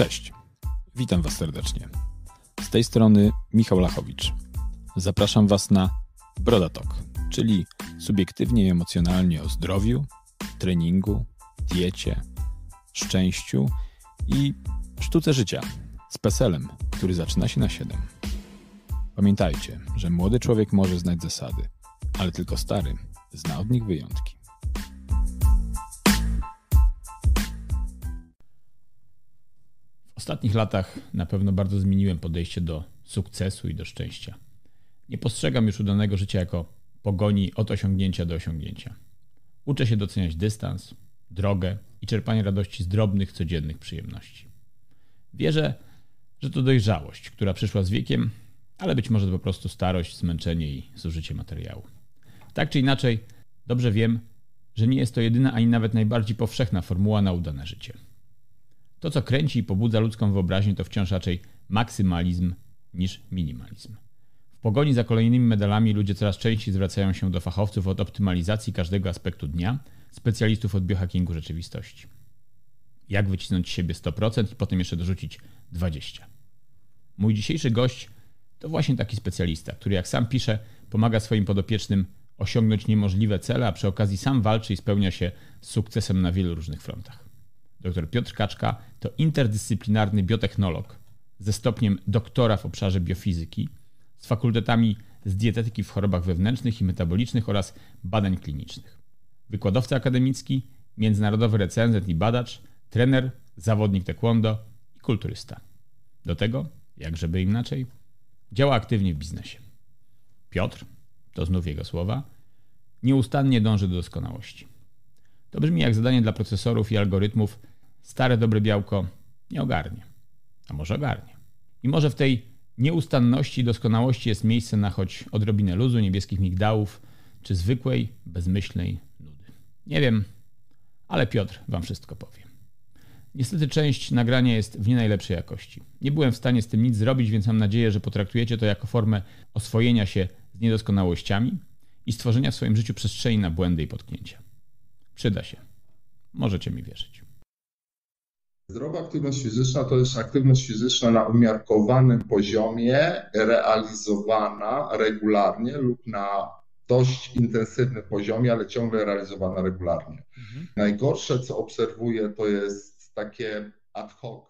Cześć, witam Was serdecznie. Z tej strony Michał Lachowicz. Zapraszam Was na Brodatok, czyli subiektywnie i emocjonalnie o zdrowiu, treningu, diecie, szczęściu i sztuce życia z peselem, który zaczyna się na 7. Pamiętajcie, że młody człowiek może znać zasady, ale tylko stary zna od nich wyjątki. Ostatnich latach na pewno bardzo zmieniłem podejście do sukcesu i do szczęścia. Nie postrzegam już udanego życia jako pogoni od osiągnięcia do osiągnięcia. Uczę się doceniać dystans, drogę i czerpanie radości z drobnych, codziennych przyjemności. Wierzę, że to dojrzałość, która przyszła z wiekiem, ale być może to po prostu starość, zmęczenie i zużycie materiału. Tak czy inaczej, dobrze wiem, że nie jest to jedyna ani nawet najbardziej powszechna formuła na udane życie. To, co kręci i pobudza ludzką wyobraźnię, to wciąż raczej maksymalizm niż minimalizm. W pogoni za kolejnymi medalami ludzie coraz częściej zwracają się do fachowców od optymalizacji każdego aspektu dnia, specjalistów od biohackingu rzeczywistości. Jak wycisnąć z siebie 100% i potem jeszcze dorzucić 20%. Mój dzisiejszy gość to właśnie taki specjalista, który jak sam pisze, pomaga swoim podopiecznym osiągnąć niemożliwe cele, a przy okazji sam walczy i spełnia się z sukcesem na wielu różnych frontach. Dr Piotr Kaczka to interdyscyplinarny biotechnolog ze stopniem doktora w obszarze biofizyki, z fakultetami z dietetyki w chorobach wewnętrznych i metabolicznych oraz badań klinicznych. Wykładowca akademicki, międzynarodowy recenzent i badacz, trener, zawodnik taekwondo i kulturysta. Do tego, jak żeby inaczej, działa aktywnie w biznesie. Piotr, to znów jego słowa, nieustannie dąży do doskonałości. To brzmi jak zadanie dla procesorów i algorytmów stare dobre białko nie ogarnie. A może ogarnie. I może w tej nieustanności i doskonałości jest miejsce na choć odrobinę luzu, niebieskich migdałów, czy zwykłej, bezmyślnej nudy. Nie wiem, ale Piotr wam wszystko powie. Niestety część nagrania jest w nie najlepszej jakości. Nie byłem w stanie z tym nic zrobić, więc mam nadzieję, że potraktujecie to jako formę oswojenia się z niedoskonałościami i stworzenia w swoim życiu przestrzeni na błędy i potknięcia. Przyda się. Możecie mi wierzyć. Zdrowa aktywność fizyczna to jest aktywność fizyczna na umiarkowanym poziomie, realizowana regularnie lub na dość intensywnym poziomie, ale ciągle realizowana regularnie. Mhm. Najgorsze, co obserwuję, to jest takie ad hoc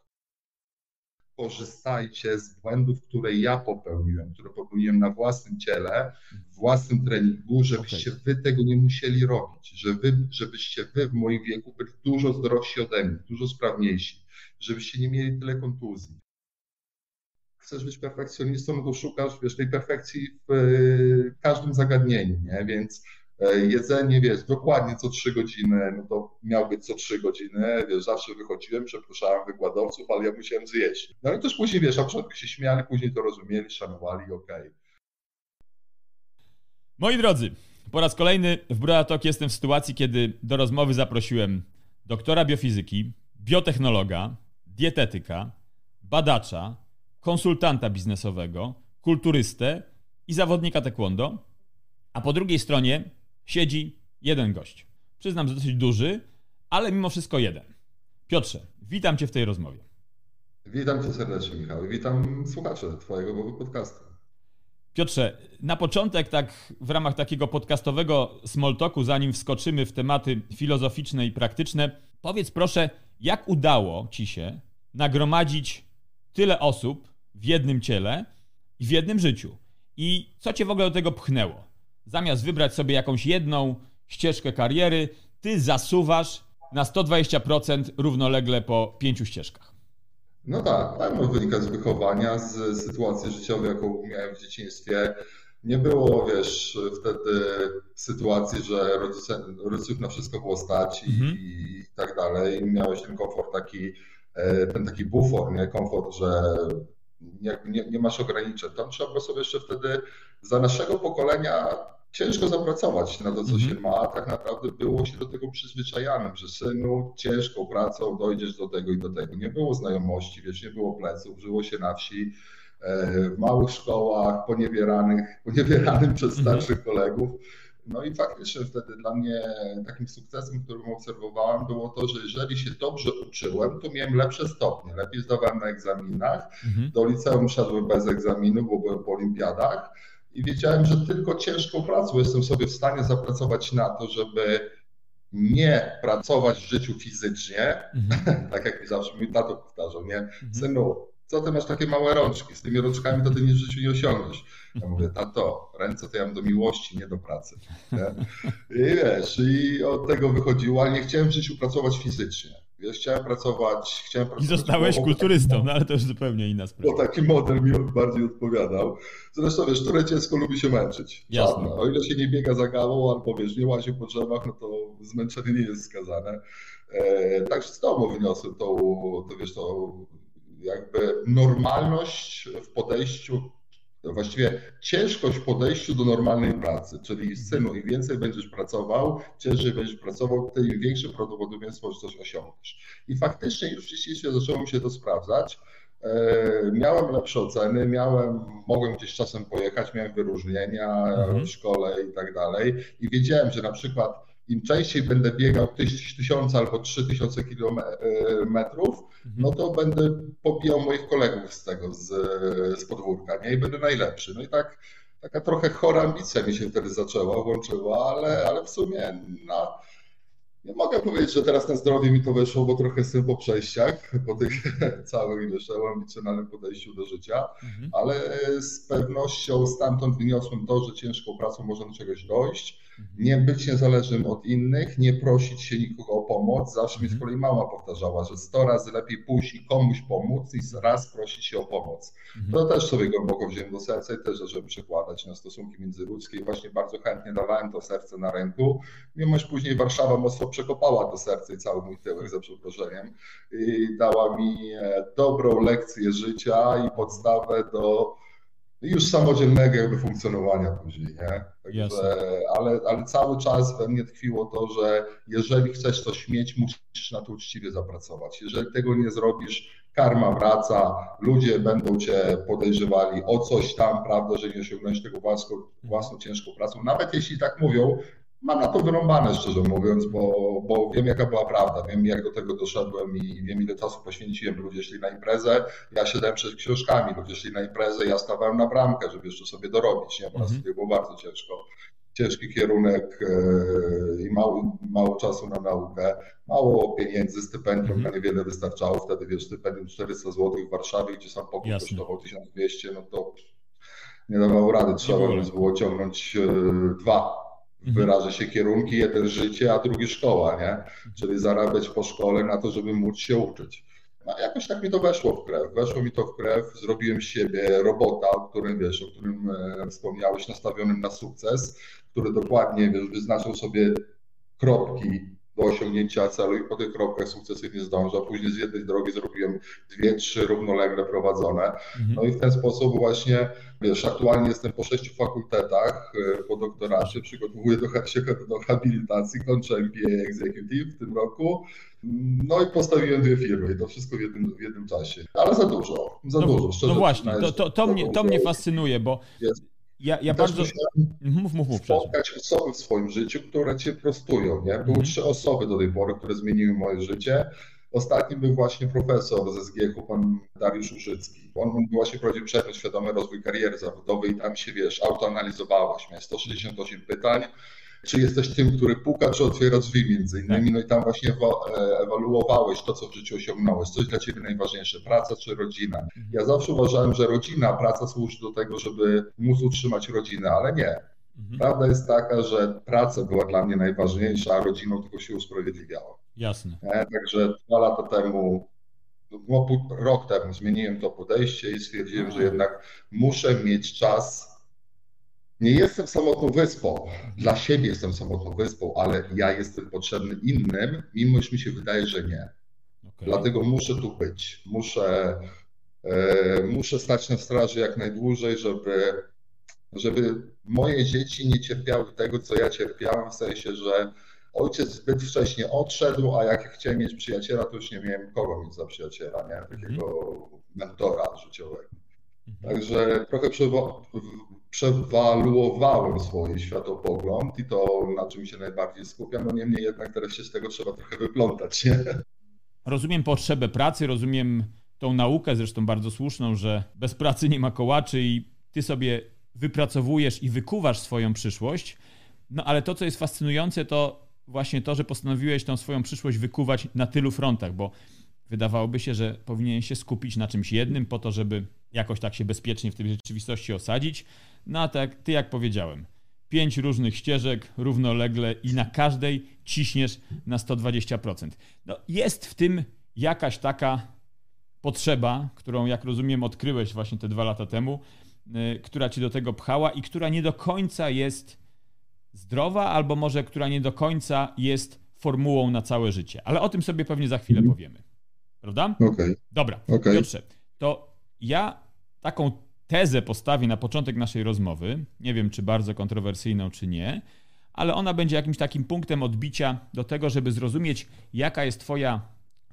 korzystajcie z błędów, które ja popełniłem, które popełniłem na własnym ciele, w własnym treningu, żebyście okay. wy tego nie musieli robić, że wy, żebyście wy w moim wieku byli dużo zdrowsi ode mnie, dużo sprawniejsi, żebyście nie mieli tyle kontuzji. Chcesz być perfekcjonistą, no to szukasz wiesz, tej perfekcji w każdym zagadnieniu, nie? więc jedzenie, wiesz, dokładnie co trzy godziny, no to miał być co trzy godziny, wiesz, zawsze wychodziłem, przepraszałem wykładowców, ale ja musiałem zjeść. No ale też później, wiesz, na początku się śmiali, później to rozumieli, szanowali, okej. Okay. Moi drodzy, po raz kolejny w Brodatok jestem w sytuacji, kiedy do rozmowy zaprosiłem doktora biofizyki, biotechnologa, dietetyka, badacza, konsultanta biznesowego, kulturystę i zawodnika taekwondo, a po drugiej stronie siedzi jeden gość. Przyznam, że dosyć duży, ale mimo wszystko jeden. Piotrze, witam Cię w tej rozmowie. Witam Cię serdecznie, Michał, i witam słuchaczy Twojego podcastu. Piotrze, na początek, tak w ramach takiego podcastowego small talku, zanim wskoczymy w tematy filozoficzne i praktyczne, powiedz proszę, jak udało Ci się nagromadzić tyle osób w jednym ciele i w jednym życiu? I co Cię w ogóle do tego pchnęło? Zamiast wybrać sobie jakąś jedną ścieżkę kariery, ty zasuwasz na 120% równolegle po pięciu ścieżkach. No tak, pewno wynika z wychowania, z sytuacji życiowej, jaką miałem w dzieciństwie. Nie było, wiesz, wtedy sytuacji, że rodzice, rodziców na wszystko było stać i, mhm. i tak dalej. Miałeś ten komfort taki, e, ten taki bufor, nie? Komfort, że nie, nie, nie masz ograniczeń. Tam trzeba było sobie jeszcze wtedy za naszego pokolenia ciężko zapracować na to, co się mhm. ma. Tak naprawdę było się do tego przyzwyczajanym, że synu ciężką pracą dojdziesz do tego i do tego. Nie było znajomości, wiesz, nie było pleców, żyło się na wsi, e, w małych szkołach, poniewieranych, poniewieranym przez mhm. starszych kolegów. No i faktycznie wtedy dla mnie takim sukcesem, którym obserwowałem, było to, że jeżeli się dobrze uczyłem, to miałem lepsze stopnie, lepiej zdawałem na egzaminach. Mhm. Do liceum szedłem bez egzaminu, bo byłem po olimpiadach i wiedziałem, że tylko ciężką pracą jestem sobie w stanie zapracować na to, żeby nie pracować w życiu fizycznie, mhm. tak jak mi zawsze mój tato powtarzał, nie? Mhm. Synu, co ty masz takie małe rączki? Z tymi rączkami to ty nic w życiu nie osiągniesz. Ja mówię, tato, ręce to ja mam do miłości, nie do pracy. Nie? I wiesz, i od tego wychodziło, ale nie chciałem w życiu pracować fizycznie. Wiesz, chciałem pracować, chciałem pracować. I zostałeś kulturystą, no ale to już zupełnie inna sprawa. Bo taki model mi bardziej odpowiadał. Zresztą wiesz, które dziecko lubi się męczyć. Jasne. O ile się nie biega za gałą albo wiesz, nie łazi po drzewach, no to zmęczenie nie jest skazane. E, także z domu wyniosłem to, to wiesz, to jakby normalność w podejściu właściwie ciężkość w podejściu do normalnej pracy, czyli synu, im więcej będziesz pracował, ciężej będziesz pracował, tym większe prawdopodobieństwo, że coś osiągniesz. I faktycznie już rzeczywiście zaczęło mi się to sprawdzać. E, miałem lepsze oceny, miałem, mogłem gdzieś czasem pojechać, miałem wyróżnienia mhm. w szkole i tak dalej. I wiedziałem, że na przykład im częściej będę biegał tysiąc albo trzy tysiące kilometrów, mhm. no to będę pobijał moich kolegów z tego, z, z podwórka, nie? I będę najlepszy. No i tak, taka trochę chora ambicja mi się wtedy zaczęła, włączyła, ale, ale w sumie na, nie mogę powiedzieć, że teraz na zdrowie mi to weszło, bo trochę jestem po przejściach, po tych całym wiesz, ambicjonalnym podejściu do życia, mhm. ale z pewnością stamtąd wyniosłem to, że ciężką pracą można do czegoś dojść, nie być niezależnym od innych, nie prosić się nikogo o pomoc. Zawsze mi z mhm. kolei mama powtarzała, że 100 razy lepiej pójść i komuś pomóc, niż raz prosić się o pomoc. Mhm. To też sobie głęboko wziąłem do serca i też zacząłem przekładać na stosunki międzyludzkie i właśnie bardzo chętnie dawałem to serce na ręku, mimo że później Warszawa mocno przekopała to serce i cały mój tyłek za przeproszeniem i dała mi e, dobrą lekcję życia i podstawę do już samodzielnego jakby funkcjonowania później, nie? Także, ale, ale cały czas we mnie tkwiło to, że jeżeli chcesz coś mieć, musisz na to uczciwie zapracować. Jeżeli tego nie zrobisz, karma wraca, ludzie będą cię podejrzewali o coś tam, prawda, że nie osiągnąłeś tego własną, własną ciężką pracą. Nawet jeśli tak mówią, mam na to wyrąbane, szczerze mówiąc, bo, bo wiem, jaka była prawda, wiem, jak do tego doszedłem i wiem, ile czasu poświęciłem. Ludzie szli na imprezę, ja siadałem przed książkami, ludzie szli na imprezę, ja stawałem na bramkę, żeby jeszcze sobie dorobić, nie? bo na mhm. było bardzo ciężko. Ciężki kierunek e, i mało, mało czasu na naukę, mało pieniędzy, stypendium mm. na niewiele wystarczało. Wtedy wiesz, stypendium 400 zł w Warszawie, gdzie sam pokój Jasne. kosztował 1200, no to nie dawało rady, trzeba było ciągnąć e, dwa. Wyrażę się kierunki, jeden życie, a drugi szkoła, nie? Czyli zarabiać po szkole na to, żeby móc się uczyć. No, jakoś tak mi to weszło w krew. Weszło mi to w krew, zrobiłem siebie robota, o którym wiesz, o którym e, wspomniałeś, nastawionym na sukces, który dokładnie wiesz, wyznaczył sobie kropki do osiągnięcia celu i po tych kropkach sukcesywnie zdąża. Później z jednej drogi zrobiłem dwie, trzy równolegle prowadzone. Mhm. No i w ten sposób właśnie, wiesz, aktualnie jestem po sześciu fakultetach e, po doktoracie, przygotowuję do, się do habilitacji, kończę MBA Executive w tym roku. No i postawiłem dwie firmy i to wszystko w jednym, w jednym czasie. Ale za dużo, za no, dużo. Szczerze no właśnie, to, to, to, mnie, to mnie fascynuje, bo jest ja, ja bardzo. Mów, mów, mów. Spotkać osoby w swoim życiu, które cię prostują. Nie? Były mhm. trzy osoby do tej pory, które zmieniły moje życie. Ostatnim był właśnie profesor ze SGH, pan Dariusz Użycki. On właśnie prowadził przedmiot świadomy rozwój kariery zawodowej i tam się, wiesz, autoanalizowałeś. Miałeś 168 pytań czy jesteś tym, który puka, czy otwiera drzwi między innymi, tak. no i tam właśnie e, ewaluowałeś to, co w życiu osiągnąłeś, coś dla ciebie najważniejsze, praca czy rodzina. Mhm. Ja zawsze uważałem, że rodzina, praca służy do tego, żeby móc utrzymać rodzinę, ale nie. Mhm. Prawda jest taka, że praca była dla mnie najważniejsza, a rodziną tylko się usprawiedliwiała. Jasne. E, także dwa lata temu, no, rok temu zmieniłem to podejście i stwierdziłem, że jednak muszę mieć czas nie jestem samotną wyspą. Dla siebie jestem samotną wyspą, ale ja jestem potrzebny innym, mimo że mi się wydaje, że nie. Okay. Dlatego muszę tu być. Muszę, e, muszę stać na straży jak najdłużej, żeby, żeby moje dzieci nie cierpiały tego, co ja cierpiałem, w sensie, że ojciec zbyt wcześnie odszedł, a jak chciałem mieć przyjaciela, to już nie miałem kogo mieć za przyjaciela, nie? takiego mm. mentora życiowego. Mhm. Także trochę przewaluowałem swój światopogląd i to, na czym się najbardziej skupiam, no niemniej jednak teraz się z tego trzeba trochę wyplątać. Nie? Rozumiem potrzebę pracy, rozumiem tą naukę, zresztą bardzo słuszną, że bez pracy nie ma kołaczy i ty sobie wypracowujesz i wykuwasz swoją przyszłość. No ale to, co jest fascynujące, to właśnie to, że postanowiłeś tą swoją przyszłość wykuwać na tylu frontach, bo wydawałoby się, że powinien się skupić na czymś jednym po to, żeby jakoś tak się bezpiecznie w tej rzeczywistości osadzić. No a tak, ty jak powiedziałem, pięć różnych ścieżek równolegle i na każdej ciśniesz na 120%. No, jest w tym jakaś taka potrzeba, którą jak rozumiem odkryłeś właśnie te dwa lata temu, yy, która ci do tego pchała i która nie do końca jest zdrowa, albo może która nie do końca jest formułą na całe życie. Ale o tym sobie pewnie za chwilę mhm. powiemy. Prawda? Okej. Okay. Dobra. Okay. Piotrze, to ja taką tezę postawię na początek naszej rozmowy. Nie wiem, czy bardzo kontrowersyjną, czy nie, ale ona będzie jakimś takim punktem odbicia do tego, żeby zrozumieć, jaka jest Twoja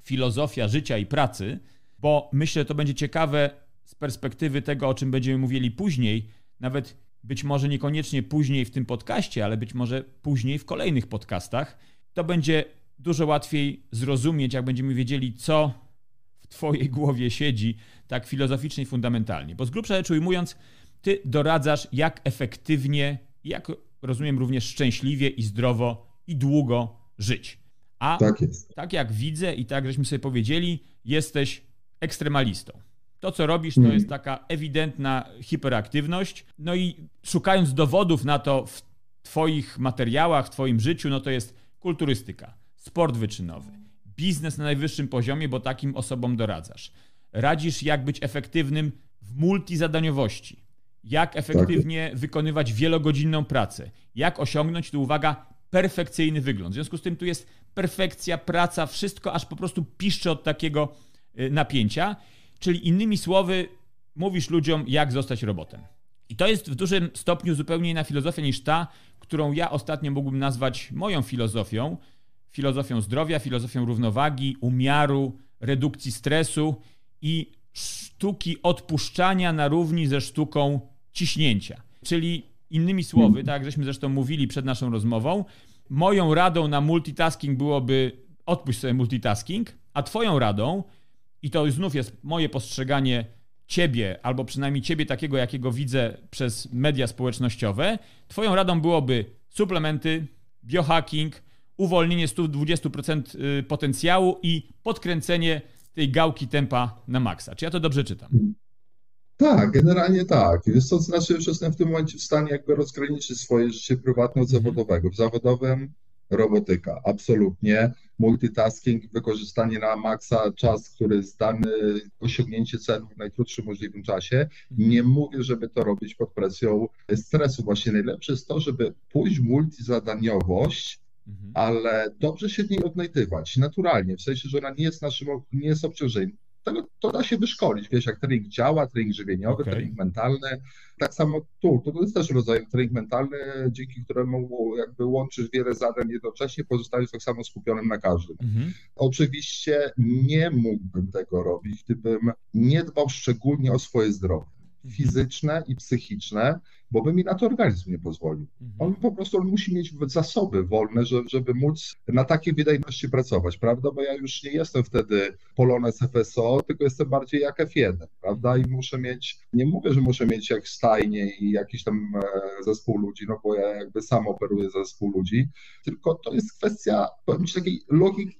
filozofia życia i pracy, bo myślę, że to będzie ciekawe z perspektywy tego, o czym będziemy mówili później, nawet być może niekoniecznie później w tym podcaście, ale być może później w kolejnych podcastach. To będzie dużo łatwiej zrozumieć, jak będziemy wiedzieli, co Twojej głowie siedzi, tak filozoficznie i fundamentalnie. Bo z grubsza rzecz ujmując, Ty doradzasz, jak efektywnie, jak rozumiem, również szczęśliwie i zdrowo i długo żyć. A tak, jest. tak jak widzę i tak żeśmy sobie powiedzieli, jesteś ekstremalistą. To, co robisz, to mm. jest taka ewidentna hiperaktywność. No i szukając dowodów na to w Twoich materiałach, w Twoim życiu, no to jest kulturystyka, sport wyczynowy, biznes na najwyższym poziomie, bo takim osobom doradzasz. Radzisz, jak być efektywnym w multizadaniowości, jak efektywnie tak. wykonywać wielogodzinną pracę, jak osiągnąć, tu uwaga, perfekcyjny wygląd. W związku z tym tu jest perfekcja, praca, wszystko aż po prostu piszczy od takiego y, napięcia. Czyli innymi słowy, mówisz ludziom, jak zostać robotem. I to jest w dużym stopniu zupełnie inna filozofia niż ta, którą ja ostatnio mógłbym nazwać moją filozofią. Filozofią zdrowia, filozofią równowagi, umiaru, redukcji stresu i sztuki odpuszczania na równi ze sztuką ciśnięcia. Czyli innymi słowy, tak żeśmy zresztą mówili przed naszą rozmową, moją radą na multitasking byłoby odpuść sobie multitasking, a twoją radą i to znów jest moje postrzeganie ciebie, albo przynajmniej ciebie takiego, jakiego widzę przez media społecznościowe, twoją radą byłoby suplementy, biohacking, uwolnienie 120% y, potencjału i podkręcenie tej gałki tempa na maksa. Czy ja to dobrze czytam? Tak, generalnie tak. Jest to znaczy, że jestem w tym momencie w stanie jakby rozgraniczyć swoje życie prywatne od mhm. zawodowego. W zawodowym robotyka, absolutnie. Multitasking, wykorzystanie na maksa czas, który jest dany, osiągnięcie celu w najkrótszym możliwym czasie. Mhm. Nie mówię, żeby to robić pod presją stresu. Właśnie najlepsze jest to, żeby pójść w multizadaniowość, mhm. ale dobrze się w niej odnajdywać, naturalnie, w sensie, że ona nie jest naszym, nie jest obciążeniem tego, to da się wyszkolić. Wiesz, jak trening działa, trening żywieniowy, okay. trening mentalny. Tak samo tu, to jest też rodzaj trening mentalny, dzięki któremu jakby łączysz wiele zadań jednocześnie, pozostając tak samo skupionym na każdym. Mm-hmm. Oczywiście nie mógłbym tego robić, gdybym nie dbał szczególnie o swoje zdrowie mhm. fizyczne i psychiczne, bo by mi na to organizm nie pozwolił. Mhm. On po prostu on musi mieć zasoby wolne, żeby, żeby móc na takiej wydajności pracować, prawda? Bo ja już nie jestem wtedy Polones FSO, tylko jestem bardziej jak F1, prawda? I muszę mieć, nie mówię, że muszę mieć jak stajnie i jakiś tam e, zespół ludzi, no bo ja jakby sam operuję zespół ludzi, tylko to jest kwestia, powiem ci, takiej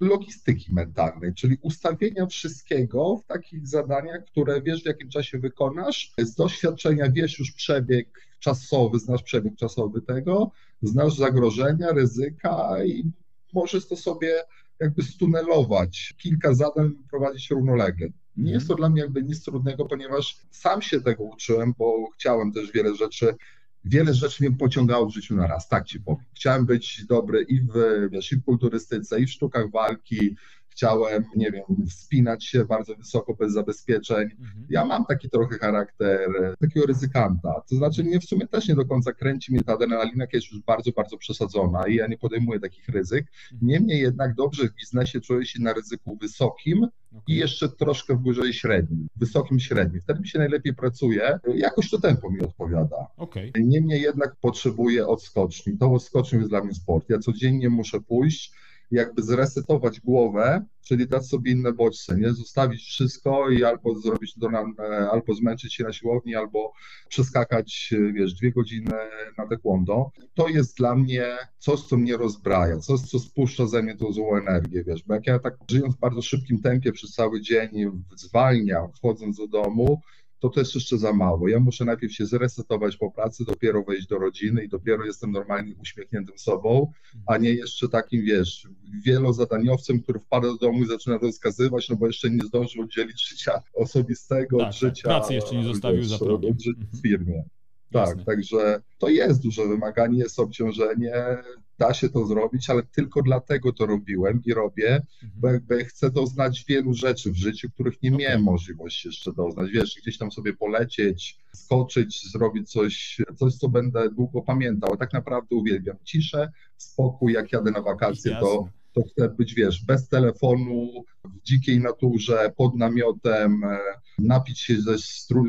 logistyki mentalnej, czyli ustawienia wszystkiego w takich zadaniach, które wiesz w jakim czasie wykonasz, z doświadczenia wiesz już przebieg czasowy, znasz przebieg czasowy tego, znasz zagrożenia, ryzyka i możesz to sobie jakby stunelować, kilka zadań prowadzić równolegle. Nie jest to dla mnie jakby nic trudnego, ponieważ sam się tego uczyłem, bo chciałem też wiele rzeczy, wiele rzeczy mnie pociągało w życiu na raz, tak ci powiem. Chciałem być dobry i w, wiesz, i w kulturystyce, i w sztukach walki, chciałem, nie wiem, wspinać się bardzo wysoko bez zabezpieczeń. Mhm. Ja mam taki trochę charakter takiego ryzykanta, to znaczy mnie w sumie też nie do końca kręci mnie ta adrenalina, jaka jest już bardzo, bardzo przesadzona i ja nie podejmuję takich ryzyk. Mhm. Niemniej jednak dobrze w biznesie czuje się na ryzyku wysokim okay. i jeszcze troszkę w górze średnim, wysokim średnim. Wtedy mi się najlepiej pracuje, jakoś to tempo mi odpowiada. Okay. Niemniej jednak potrzebuję odskoczni. To odskoczni jest dla mnie sport. Ja codziennie muszę pójść, jakby zresetować głowę, czyli dać sobie inne bodźce, nie? Zostawić wszystko i albo zrobić to na, albo zmęczyć się na siłowni, albo przeskakać, wiesz, dwie godziny na taekwondo. To jest dla mnie coś, co mnie rozbraja, coś, co spuszcza ze mnie tą złą energię, wiesz, bo jak ja tak żyjąc w bardzo szybkim tempie przez cały dzień zwalniam, wchodząc do domu, to to jest jeszcze za mało. Ja muszę najpierw się zresetować po pracy, dopiero wejść do rodziny i dopiero jestem normalnie uśmiechniętym sobą, a nie jeszcze takim, wiesz, wielozadaniowcem, który wpada do domu i zaczyna rozkazywać, no bo jeszcze nie zdążył oddzielić życia osobistego tak, od życia. Pracy jeszcze nie zostawił wiesz, za progiem. w firmie. Tak, Jasne. także to jest duże wymaganie, jest obciążenie, da się to zrobić, ale tylko dlatego to robiłem i robię, mhm. bo jakby chcę doznać wielu rzeczy w życiu, których nie okay. miałem możliwości jeszcze doznać. Wiesz, gdzieś tam sobie polecieć, skoczyć, zrobić coś, coś, co będę długo pamiętał. Tak naprawdę uwielbiam ciszę, spokój, jak jadę na wakacje, to to chcę być, wiesz, bez telefonu, w dzikiej naturze, pod namiotem, e, napić się ze, stru,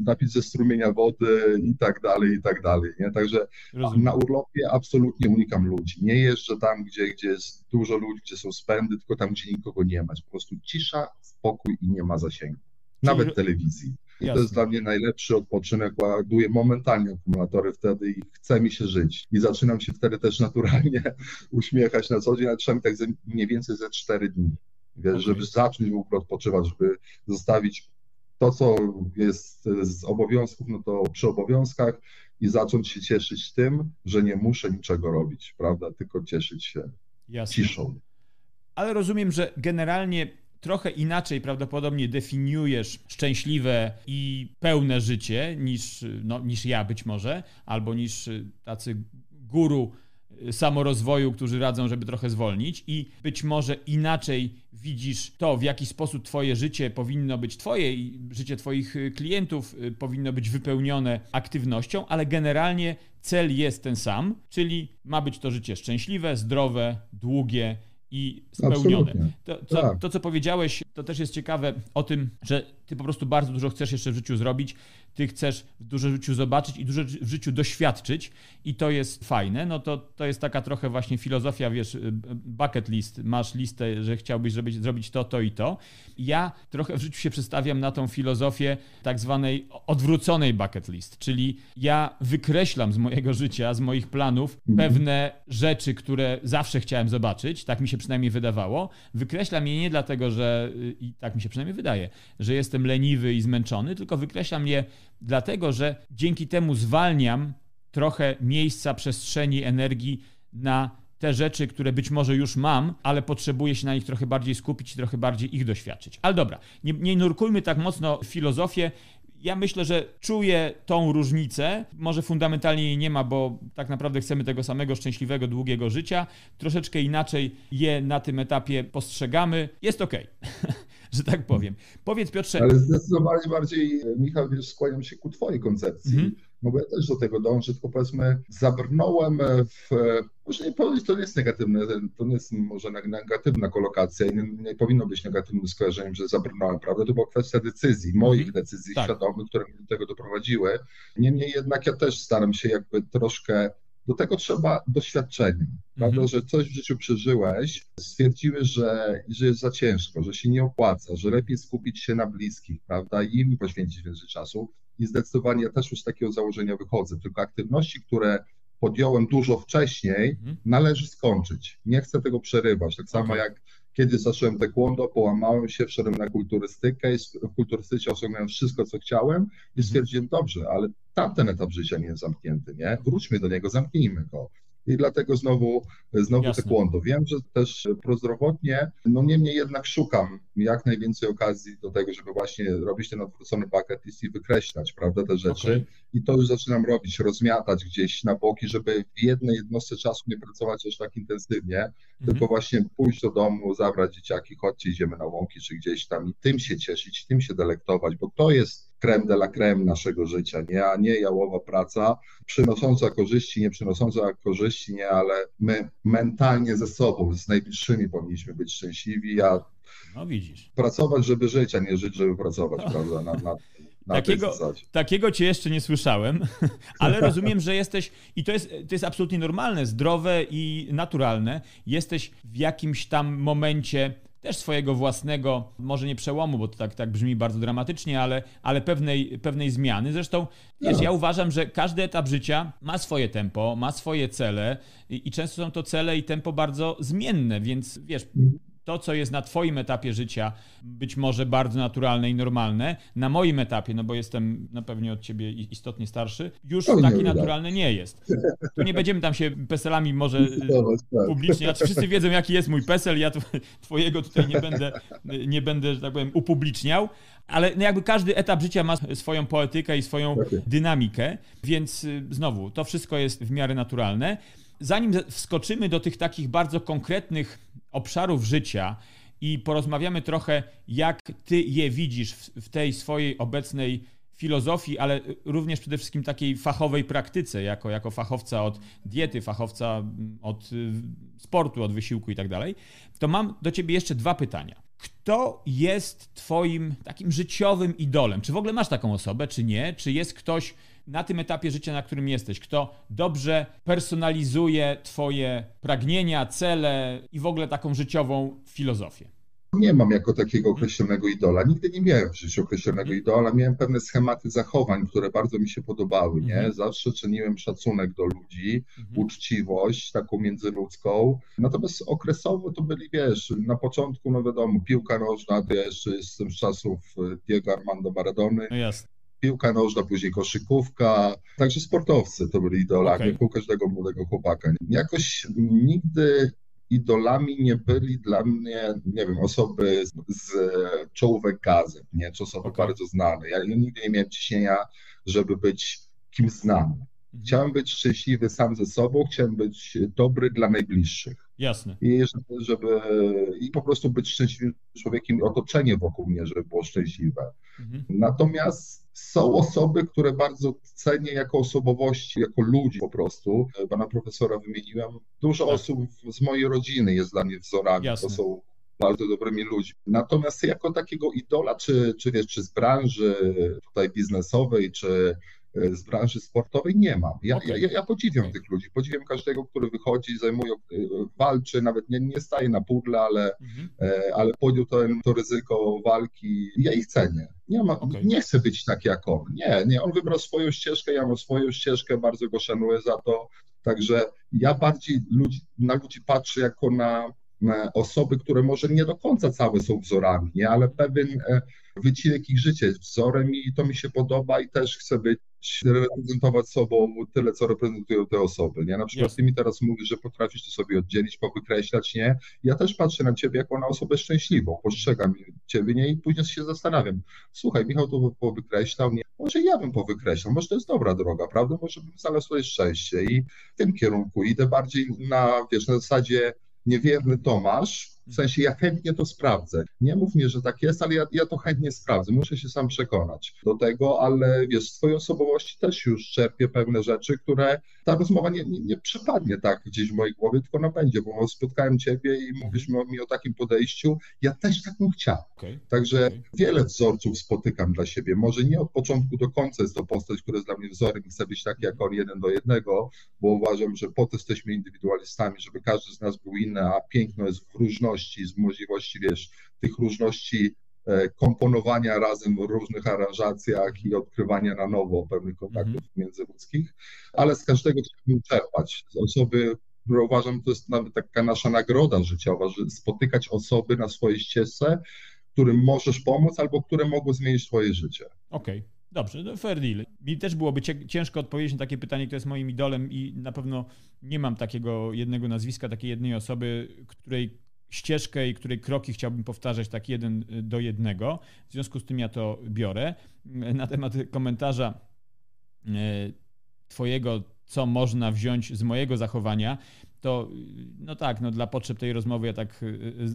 napić ze strumienia wody i tak dalej, i tak dalej, nie? Także Rozumiem. na urlopie absolutnie unikam ludzi. Nie jeżdżę tam, gdzie, gdzie jest dużo ludzi, gdzie są spędy, tylko tam, gdzie nikogo nie ma. Po prostu cisza, spokój i nie ma zasięgu. Nawet Czyli... telewizji. I to jest dla mnie najlepszy odpoczynek, ładuję momentalnie akumulatory wtedy i chce mi się żyć. I zaczynam się wtedy też naturalnie uśmiechać na co dzień, ale trzeba mi tak mniej więcej ze cztery dni, wiesz, okay. żeby zacząć w ogóle odpoczywać, żeby zostawić to, co jest z obowiązków, no to przy obowiązkach i zacząć się cieszyć tym, że nie muszę niczego robić, prawda, tylko cieszyć się Jasne. ciszą. Ale rozumiem, że generalnie trochę inaczej prawdopodobnie definiujesz szczęśliwe i pełne życie niż, no, niż ja być może, albo niż tacy guru samorozwoju, którzy radzą, żeby trochę zwolnić. I być może inaczej widzisz to, w jaki sposób twoje życie powinno być twoje i życie twoich klientów y, powinno być wypełnione aktywnością, ale generalnie cel jest ten sam, czyli ma być to życie szczęśliwe, zdrowe, długie i spełnione. To, co, tak. to, co powiedziałeś, to też jest ciekawe o tym, że ty po prostu bardzo dużo chcesz jeszcze w życiu zrobić, ty chcesz dużo w życiu zobaczyć i dużo w życiu doświadczyć i to jest fajne, no to, to jest taka trochę właśnie filozofia, wiesz, bucket list, masz listę, że chciałbyś zrobić, zrobić to, to i to. Ja trochę w życiu się przedstawiam na tą filozofię tak zwanej odwróconej bucket list, czyli ja wykreślam z mojego życia, z moich planów mhm. pewne rzeczy, które zawsze chciałem zobaczyć, tak mi się przynajmniej wydawało. Wykreślam je nie dlatego, że i tak mi się przynajmniej wydaje, że jestem leniwy i zmęczony, tylko wykreślam je dlatego, że dzięki temu zwalniam trochę miejsca, przestrzeni, energii na te rzeczy, które być może już mam, ale potrzebuję się na nich trochę bardziej skupić trochę bardziej ich doświadczyć. Ale dobra, nie, nie nurkujmy tak mocno w filozofię. Ja myślę, że czuję tą różnicę. Może fundamentalnie jej nie ma, bo tak naprawdę chcemy tego samego szczęśliwego, długiego życia. Troszeczkę inaczej je na tym etapie postrzegamy. Jest ok. że tak powiem. Powiedz Piotrze... Ale zdecydowanie bardziej, Michał, wiesz, skłaniam się ku twojej koncepcji, mm -hmm. no bo ja też do tego dążę, tylko powiedzmy zabrnąłem w... Może nie powiedzieć, to nie jest negatywne, to nie jest może negatywna kolokacja i nie, nie powinno być negatywnym skojarzeniem, że zabrnąłem, prawda? To była kwestia decyzji, moich mm -hmm. decyzji tak. świadomych, które mnie do tego doprowadziły. Niemniej jednak ja też staram się jakby troszkę do tego trzeba doświadczenia, prawda, mhm. że coś w życiu przeżyłeś, stwierdziłeś, że, że jest za ciężko, że się nie opłaca, że lepiej skupić się na bliskich, prawda, i im poświęcić więcej czasu. I zdecydowanie ja też już z takiego założenia wychodzę, tylko aktywności, które podjąłem dużo wcześniej, mhm. należy skończyć. Nie chcę tego przerywać. Tak samo jak kiedy zacząłem taekwondo, połamałem się, wszedłem na kulturystykę i w kulturystyce osiągnąłem wszystko, co chciałem i mhm. stwierdziłem, dobrze, ale tamten etap życia nie jest zamknięty, nie? Wróćmy do niego, zamknijmy go. I dlatego znowu, znowu Jasne. taekwondo. Wiem, że też prozdrowotnie, no niemniej jednak szukam jak najwięcej okazji do tego, żeby właśnie robić ten odwrócony bucket list i wykreślać, prawda, te rzeczy. Okay. I to już zaczynam robić, rozmiatać gdzieś na boki, żeby w jednej jednostce czasu nie pracować aż tak intensywnie, mm -hmm. tylko właśnie pójść do domu, zabrać dzieciaki, chodźcie, idziemy na łąki czy gdzieś tam i tym się cieszyć, tym się delektować, bo to jest creme de la creme naszego życia, nie, a nie jałowa praca, przynosząca korzyści, nie przynosząca korzyści, nie, ale my mentalnie ze sobą, z najbliższymi powinniśmy być szczęśliwi, a no widzisz. Pracować, żeby żyć, a nie żyć, żeby pracować, no. prawda? Na, na, na takiego, takiego cię jeszcze nie słyszałem, ale rozumiem, że jesteś, i to jest, to jest absolutnie normalne, zdrowe i naturalne, jesteś w jakimś tam momencie też swojego własnego, może nie przełomu, bo to tak, tak brzmi bardzo dramatycznie, ale, ale pewnej, pewnej zmiany. Zresztą, wiesz, ja uważam, że każdy etap życia ma swoje tempo, ma swoje cele i, i często są to cele i tempo bardzo zmienne, więc wiesz, to, co jest na Twoim etapie życia, być może bardzo naturalne i normalne, na moim etapie, no bo jestem na pewno od Ciebie istotnie starszy, już no, taki naturalny nie jest. Tu nie będziemy tam się peselami może tak. publicznie, znaczy wszyscy wiedzą, jaki jest mój pesel, ja Twojego tutaj nie będę, nie będę, że tak powiem, upubliczniał, ale no jakby każdy etap życia ma swoją poetykę i swoją okay. dynamikę, więc y, znowu, to wszystko jest w miarę naturalne. Zanim wskoczymy do tych takich bardzo konkretnych obszarów życia i porozmawiamy trochę, jak ty je widzisz w, tej swojej obecnej filozofii, ale również przede wszystkim takiej fachowej praktyce, jako, jako fachowca od diety, fachowca mm, od y, sportu, od wysiłku i tak dalej, to mam do ciebie jeszcze dwa pytania. Kto jest twoim takim życiowym idolem? Czy w ogóle masz taką osobę, czy nie? Czy jest ktoś, na tym etapie życia, na którym jesteś, kto dobrze personalizuje Twoje pragnienia, cele i w ogóle taką życiową filozofię? Nie mam jako takiego określonego idola. Nigdy nie miałem w życiu określonego idola. Miałem pewne schematy zachowań, które bardzo mi się podobały. Nie? Mhm. Zawsze czyniłem szacunek do ludzi, mhm. uczciwość taką międzyludzką. Natomiast okresowo to byli, wiesz, na początku, no wiadomo, piłka nożna, to ja jeszcze jestem z czasów Diego Armando Maradony. No piłka nożna, później koszykówka, także sportowcy to byli idolami okay. u każdego młodego chłopaka. Jakoś nigdy idolami nie byli dla mnie, nie wiem, osoby z, z czołówek gazet, nie, czy osoby okay. bardzo znane. Ja nigdy nie miałem ciśnienia, żeby być kimś znanym. Mhm. Chciałem być szczęśliwy sam ze sobą, chciałem być dobry dla najbliższych. Jasne. I żeby, żeby, i po prostu być szczęśliwym człowiekiem otoczenie wokół mnie, żeby było szczęśliwe. Mhm. Natomiast są osoby, które bardzo cenię jako osobowości, jako ludzi po prostu. Pana profesora wymieniłem. Dużo tak. osób z mojej rodziny jest dla mnie wzorami. Jasne. To są bardzo dobrymi ludźmi. Natomiast jako takiego idola, czy, czy wiesz, czy z branży tutaj biznesowej, czy z branży sportowej nie mam. Ja, okay. ja, ja podziwiam tych ludzi, podziwiam każdego, który wychodzi, zajmuje, walczy, nawet nie, nie staje na pudle, ale, mhm. E, ale podjął to, to ryzyko walki. Ja ich cenię. Nie, ma, okay. nie chcę być tak jak on. Nie, nie, on wybrał swoją ścieżkę, ja mam swoją ścieżkę, bardzo go szanuję za to. Także ja bardziej ludzi, na ludzi patrzę jako na osoby, które może nie do końca całe są wzorami, nie? ale pewien e, wycinek ich życia jest wzorem i to mi się podoba i też chcę być, reprezentować sobą tyle, co reprezentują te osoby. Nie? Na przykład yes. ty mi teraz mówisz, że potrafisz to sobie oddzielić, powykreślać, nie? Ja też patrzę na ciebie jako na osobę szczęśliwą, postrzegam ciebie, nie? I później się zastanawiam, słuchaj, Michał to powykreślał, nie? Może ja bym powykreślał, może to jest dobra droga, prawda? Może bym znalazł sobie szczęście i w tym kierunku idę bardziej na, wiesz, na zasadzie niewierny Tomasz, w sensie ja chętnie to sprawdzę. Nie mów mi, że tak jest, ale ja, ja to chętnie sprawdzę. Muszę się sam przekonać do tego, ale wiesz, z twojej osobowości też już czerpię pewne rzeczy, które ta rozmowa nie, nie, nie przypadnie tak gdzieś w mojej głowie, tylko ona będzie, bo spotkałem ciebie i mówisz mi o takim podejściu. Ja też tak bym chciał. Okay. Także okay. wiele wzorców spotykam dla siebie. Może nie od początku do końca jest to postać, która jest dla mnie wzorem i chcę być taki jak on jeden do jednego, bo uważam, że po to jesteśmy indywidualistami, żeby każdy z nas był inny, a piękno jest w różności różności, z możliwości, wiesz, tych różności e, komponowania razem w różnych aranżacjach i odkrywania na nowo pewnych kontaktów mm międzyludzkich, ale z każdego chciałbym czerpać. Z osoby, które uważam, to jest nawet taka nasza nagroda życiowa, że spotykać osoby na swojej ścieżce, którym możesz pomóc albo które mogą zmienić twoje życie. Okej. Okay. Dobrze, no fair deal. Mi też byłoby ciężko odpowiedzieć na takie pytanie, które jest moim idolem i na pewno nie mam takiego jednego nazwiska, takiej jednej osoby, której ścieżkę i której kroki chciałbym powtarzać tak jeden do jednego. W związku z tym ja to biorę. Na temat komentarza e, Twojego, co można wziąć z mojego zachowania, to no tak, no dla potrzeb tej rozmowy ja tak y,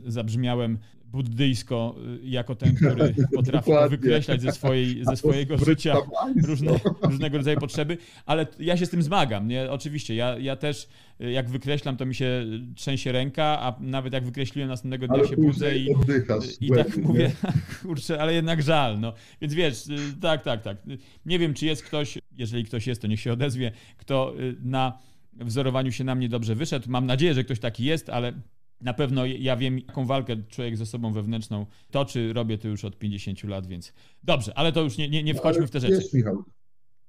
y, zabrzmiałem buddyjsko y, jako ten, który potrafi wykreślać ze, swojej, ze swojego życia różne, różnego rodzaju potrzeby, ale ja się z tym zmagam. Nie? Oczywiście, ja, ja też jak wykreślam, to mi się trzęsie ręka, a nawet jak wykreśliłem następnego dnia ale się budzę i, i tak mówię, kurczę, ale jednak żal. No. Więc wiesz, tak, tak, tak. Nie wiem, czy jest ktoś, jeżeli ktoś jest, to niech się odezwie, kto na wzorowaniu się na mnie dobrze wyszedł. Mam nadzieję, że ktoś taki jest, ale na pewno ja wiem, jaką walkę człowiek ze sobą wewnętrzną toczy. Robię to już od 50 lat, więc dobrze, ale to już nie, nie, nie wchodźmy w te rzeczy. Wiesz, Michał,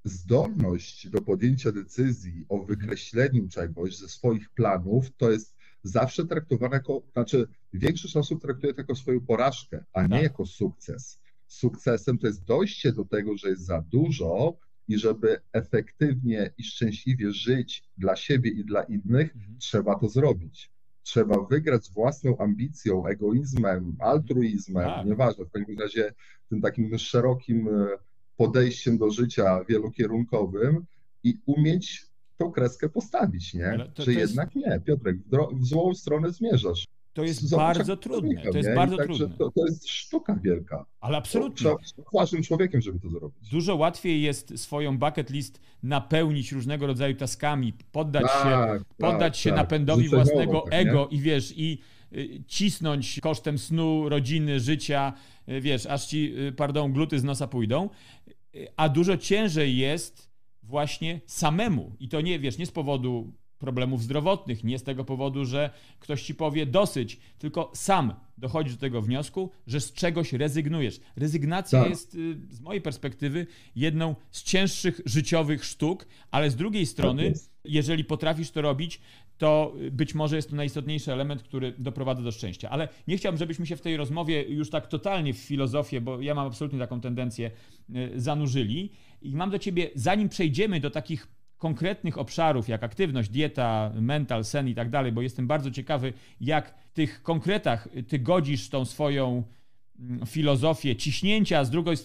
zdolność do podjęcia decyzji o wykreśleniu czegoś ze swoich planów to jest zawsze traktowane jako, znaczy większość osób traktuje to jako swoją porażkę, a nie tak. jako sukces. Sukcesem to jest dojście do tego, że jest za dużo, i żeby efektywnie i szczęśliwie żyć dla siebie i dla innych, mhm. trzeba to zrobić. Trzeba wygrać z własną ambicją, egoizmem, altruizmem, tak. nieważne, w każdym razie tym takim szerokim e, podejściem do życia wielokierunkowym i umieć tą kreskę postawić, nie? To, Czy to jednak jest... nie, Piotrek, w, w złą stronę zmierzasz. To jest Zobacz, bardzo trudne. To jest nie? bardzo trudne. To, to, jest sztuka wielka. Ale absolutnie. To trzeba ważnym człowiekiem, żeby to zrobić. Dużo łatwiej jest swoją bucket list napełnić różnego rodzaju taskami, poddać tak, się, poddać tak, się tak. napędowi własnego tak, ego i wiesz, i y, cisnąć kosztem snu, rodziny, życia, y, wiesz, aż ci, y, pardon, gluty z nosa pójdą. A dużo ciężej jest właśnie samemu. I to nie, wiesz, nie z powodu problemów zdrowotnych, nie z tego powodu, że ktoś ci powie dosyć, tylko sam dochodzisz do tego wniosku, że z czegoś rezygnujesz. Rezygnacja tak. jest y, z mojej perspektywy jedną z cięższych życiowych sztuk, ale z drugiej strony, tak jeżeli potrafisz to robić, to być może jest to najistotniejszy element, który doprowadza do szczęścia. Ale nie chciałbym, żebyśmy się w tej rozmowie już tak totalnie w filozofię, bo ja mam absolutnie taką tendencję, y, zanurzyli. I mam do ciebie, zanim przejdziemy do takich konkretnych obszarów, jak aktywność, dieta, mental, sen i tak dalej, bo jestem bardzo ciekawy, jak w tych konkretach ty godzisz tą swoją mm, filozofię ciśnięcia, z drugiej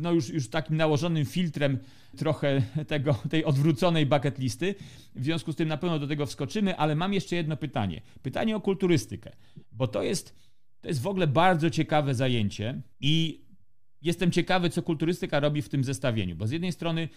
no już, już takim nałożonym filtrem trochę tego, tej odwróconej bucket listy. W związku z tym na pewno do tego wskoczymy, ale mam jeszcze jedno pytanie. Pytanie o kulturystykę, bo to jest, to jest w ogóle bardzo ciekawe zajęcie i jestem ciekawy, co kulturystyka robi w tym zestawieniu, bo z jednej strony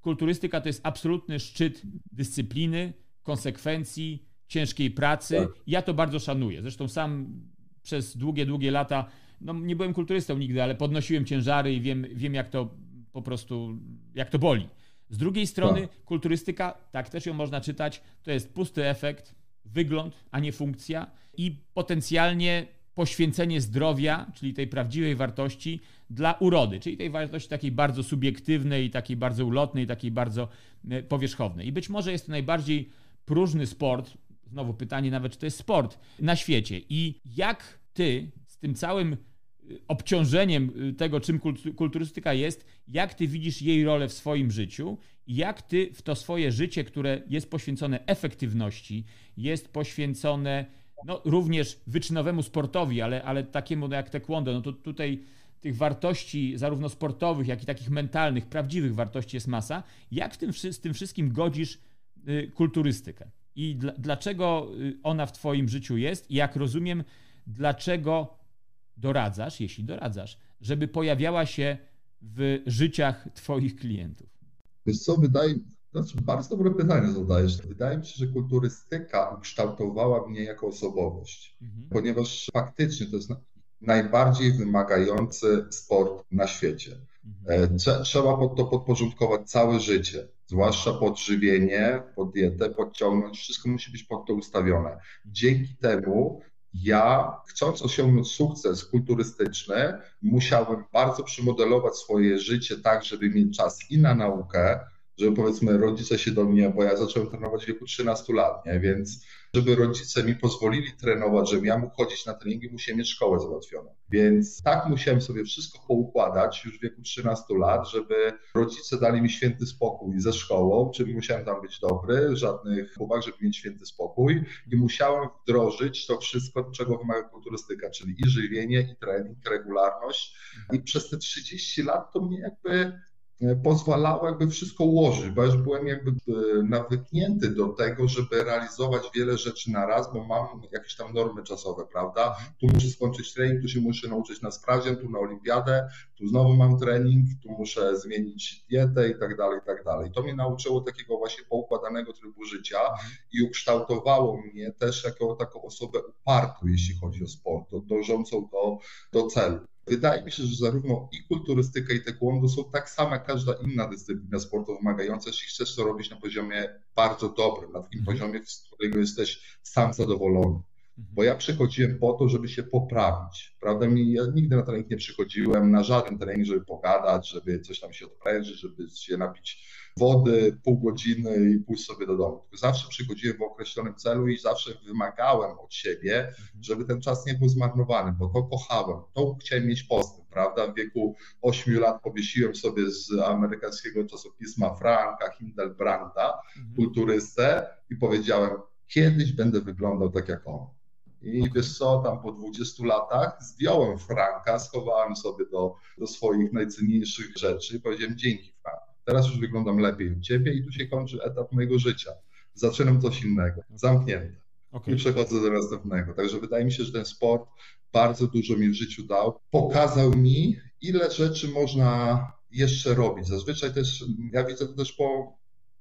kulturystyka to jest absolutny szczyt dyscypliny, konsekwencji, ciężkiej pracy. Tak. Ja to bardzo szanuję. Zresztą sam przez długie, długie lata, no nie byłem kulturystą nigdy, ale podnosiłem ciężary i wiem, wiem jak to po prostu, jak to boli. Z drugiej strony tak. kulturystyka, tak też ją można czytać, to jest pusty efekt, wygląd, a nie funkcja i potencjalnie poświęcenie zdrowia, czyli tej prawdziwej wartości dla urody, czyli tej wartości takiej bardzo subiektywnej, takiej bardzo ulotnej, takiej bardzo e, powierzchownej. I być może jest to najbardziej próżny sport, znowu pytanie nawet, czy to jest sport na świecie. I jak ty z tym całym e, obciążeniem e, tego, czym kulturystyka jest, jak ty widzisz jej rolę w swoim życiu i jak ty w to swoje życie, które jest poświęcone efektywności, jest poświęcone no, również wyczynowemu sportowi, ale, ale takiemu jak taekwondo, no to tutaj tych wartości zarówno sportowych, jak i takich mentalnych, prawdziwych wartości jest masa. Jak w tym, z tym wszystkim godzisz y, kulturystykę? I dl dlaczego y, ona w Twoim życiu jest? I jak rozumiem, dlaczego doradzasz, jeśli doradzasz, żeby pojawiała się w życiach Twoich klientów? Wiesz co, wydaje, znaczy, bardzo dobre pytanie zadajesz. Wydaje mi się, że kulturystyka ukształtowała mnie jako osobowość, mhm. ponieważ faktycznie to jest najbardziej wymagający sport na świecie. Mhm. E, trzeba pod to podporządkować całe życie, zwłaszcza pod żywienie, pod dietę, podciągnąć, wszystko musi być pod to ustawione. Dzięki temu ja, chcąc osiągnąć sukces kulturystyczny, musiałem bardzo przymodelować swoje życie tak, żeby mieć czas i na naukę, żeby powiedzmy rodzice się do mnie, bo ja zacząłem trenować w wieku 13 lat, nie? więc żeby rodzice mi pozwolili trenować, żebym ja mógł chodzić na treningi, musiałem mieć szkołę załatwioną. Więc tak musiałem sobie wszystko poukładać już w wieku 13 lat, żeby rodzice dali mi święty spokój ze szkołą, czyli musiałem tam być dobry, żadnych uwag, żeby mieć święty spokój i musiałem wdrożyć to wszystko, czego wymaga kulturystyka, czyli i żywienie, i trening, regularność. I przez te 30 lat to mnie jakby pozwalało jakby wszystko ułożyć, bo już byłem jakby e, nawyknięty do tego, żeby realizować wiele rzeczy na raz, bo mam jakieś tam normy czasowe, prawda? Tu muszę skończyć trening, tu się muszę nauczyć na sprawdzian, tu na olimpiadę, tu znowu mam trening, tu muszę zmienić dietę i tak dalej, i tak dalej. To mnie nauczyło takiego właśnie poukładanego trybu życia i ukształtowało mnie też jako taką osobę upartą, jeśli chodzi o sport, dążącą do, do celu. Wydaje mi się, że zarówno i kulturystyka, i taekwondo są tak samo jak każda inna dyscyplina sportu wymagająca, jeśli chcesz to robić na poziomie bardzo dobrym, na takim mhm. poziomie, z którego jesteś sam zadowolony. Mhm. Bo ja przychodziłem po to, żeby się poprawić. Prawda? Ja nigdy na trening nie przychodziłem, na żaden trening, żeby pogadać, żeby coś tam się odprężyć, żeby się napić wody, pół godziny i pójść sobie do domu. Tylko zawsze przychodziłem w określonym celu i zawsze wymagałem od siebie, mhm. żeby ten czas nie był zmarnowany, bo to kochałem, to chciałem mieć postęp, prawda? W wieku 8 lat powiesiłem sobie z amerykańskiego czasopisma Franka Hindelbranda, mhm. kulturystę i powiedziałem, kiedyś będę wyglądał tak jak on. I wiesz co, tam po 20 latach zdjąłem Franka, schowałem sobie do, do swoich najcenniejszych rzeczy i powiedziałem dzięki Frank. Teraz już wyglądam lepiej od ciebie i tu się kończy etap mojego życia. Zaczynam coś innego, zamknięte. Okay. I przechodzę do następnego. Także wydaje mi się, że ten sport bardzo dużo mi w życiu dał. Pokazał mi, ile rzeczy można jeszcze robić. Zazwyczaj też, ja widzę to też po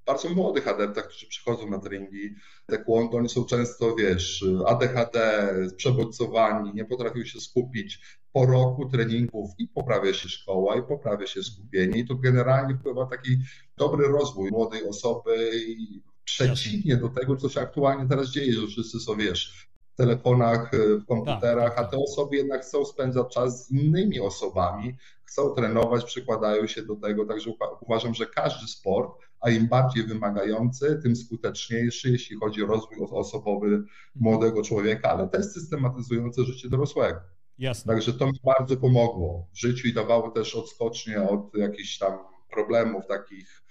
bardzo młodych adeptach, którzy przychodzą na treningi taekwondo, oni są często, wiesz, ADHD, przebodźcowani, nie potrafią się skupić. Po roku treningów i poprawia się szkoła, i poprawia się skupienie. I to generalnie wpływa taki dobry rozwój młodej osoby i przeciwnie do tego, co się aktualnie teraz dzieje, że wszyscy są, wiesz, w telefonach, w komputerach, tak, a te osoby jednak chcą spędzać czas z innymi osobami, chcą trenować, przykładają się do tego, także uważam, że każdy sport a im bardziej wymagający, tym skuteczniejszy, jeśli chodzi o rozwój osobowy młodego człowieka, ale też systematyzujące życie dorosłego. Jasne. Także to mi bardzo pomogło w życiu i dawało też odskocznie od jakichś tam problemów takich,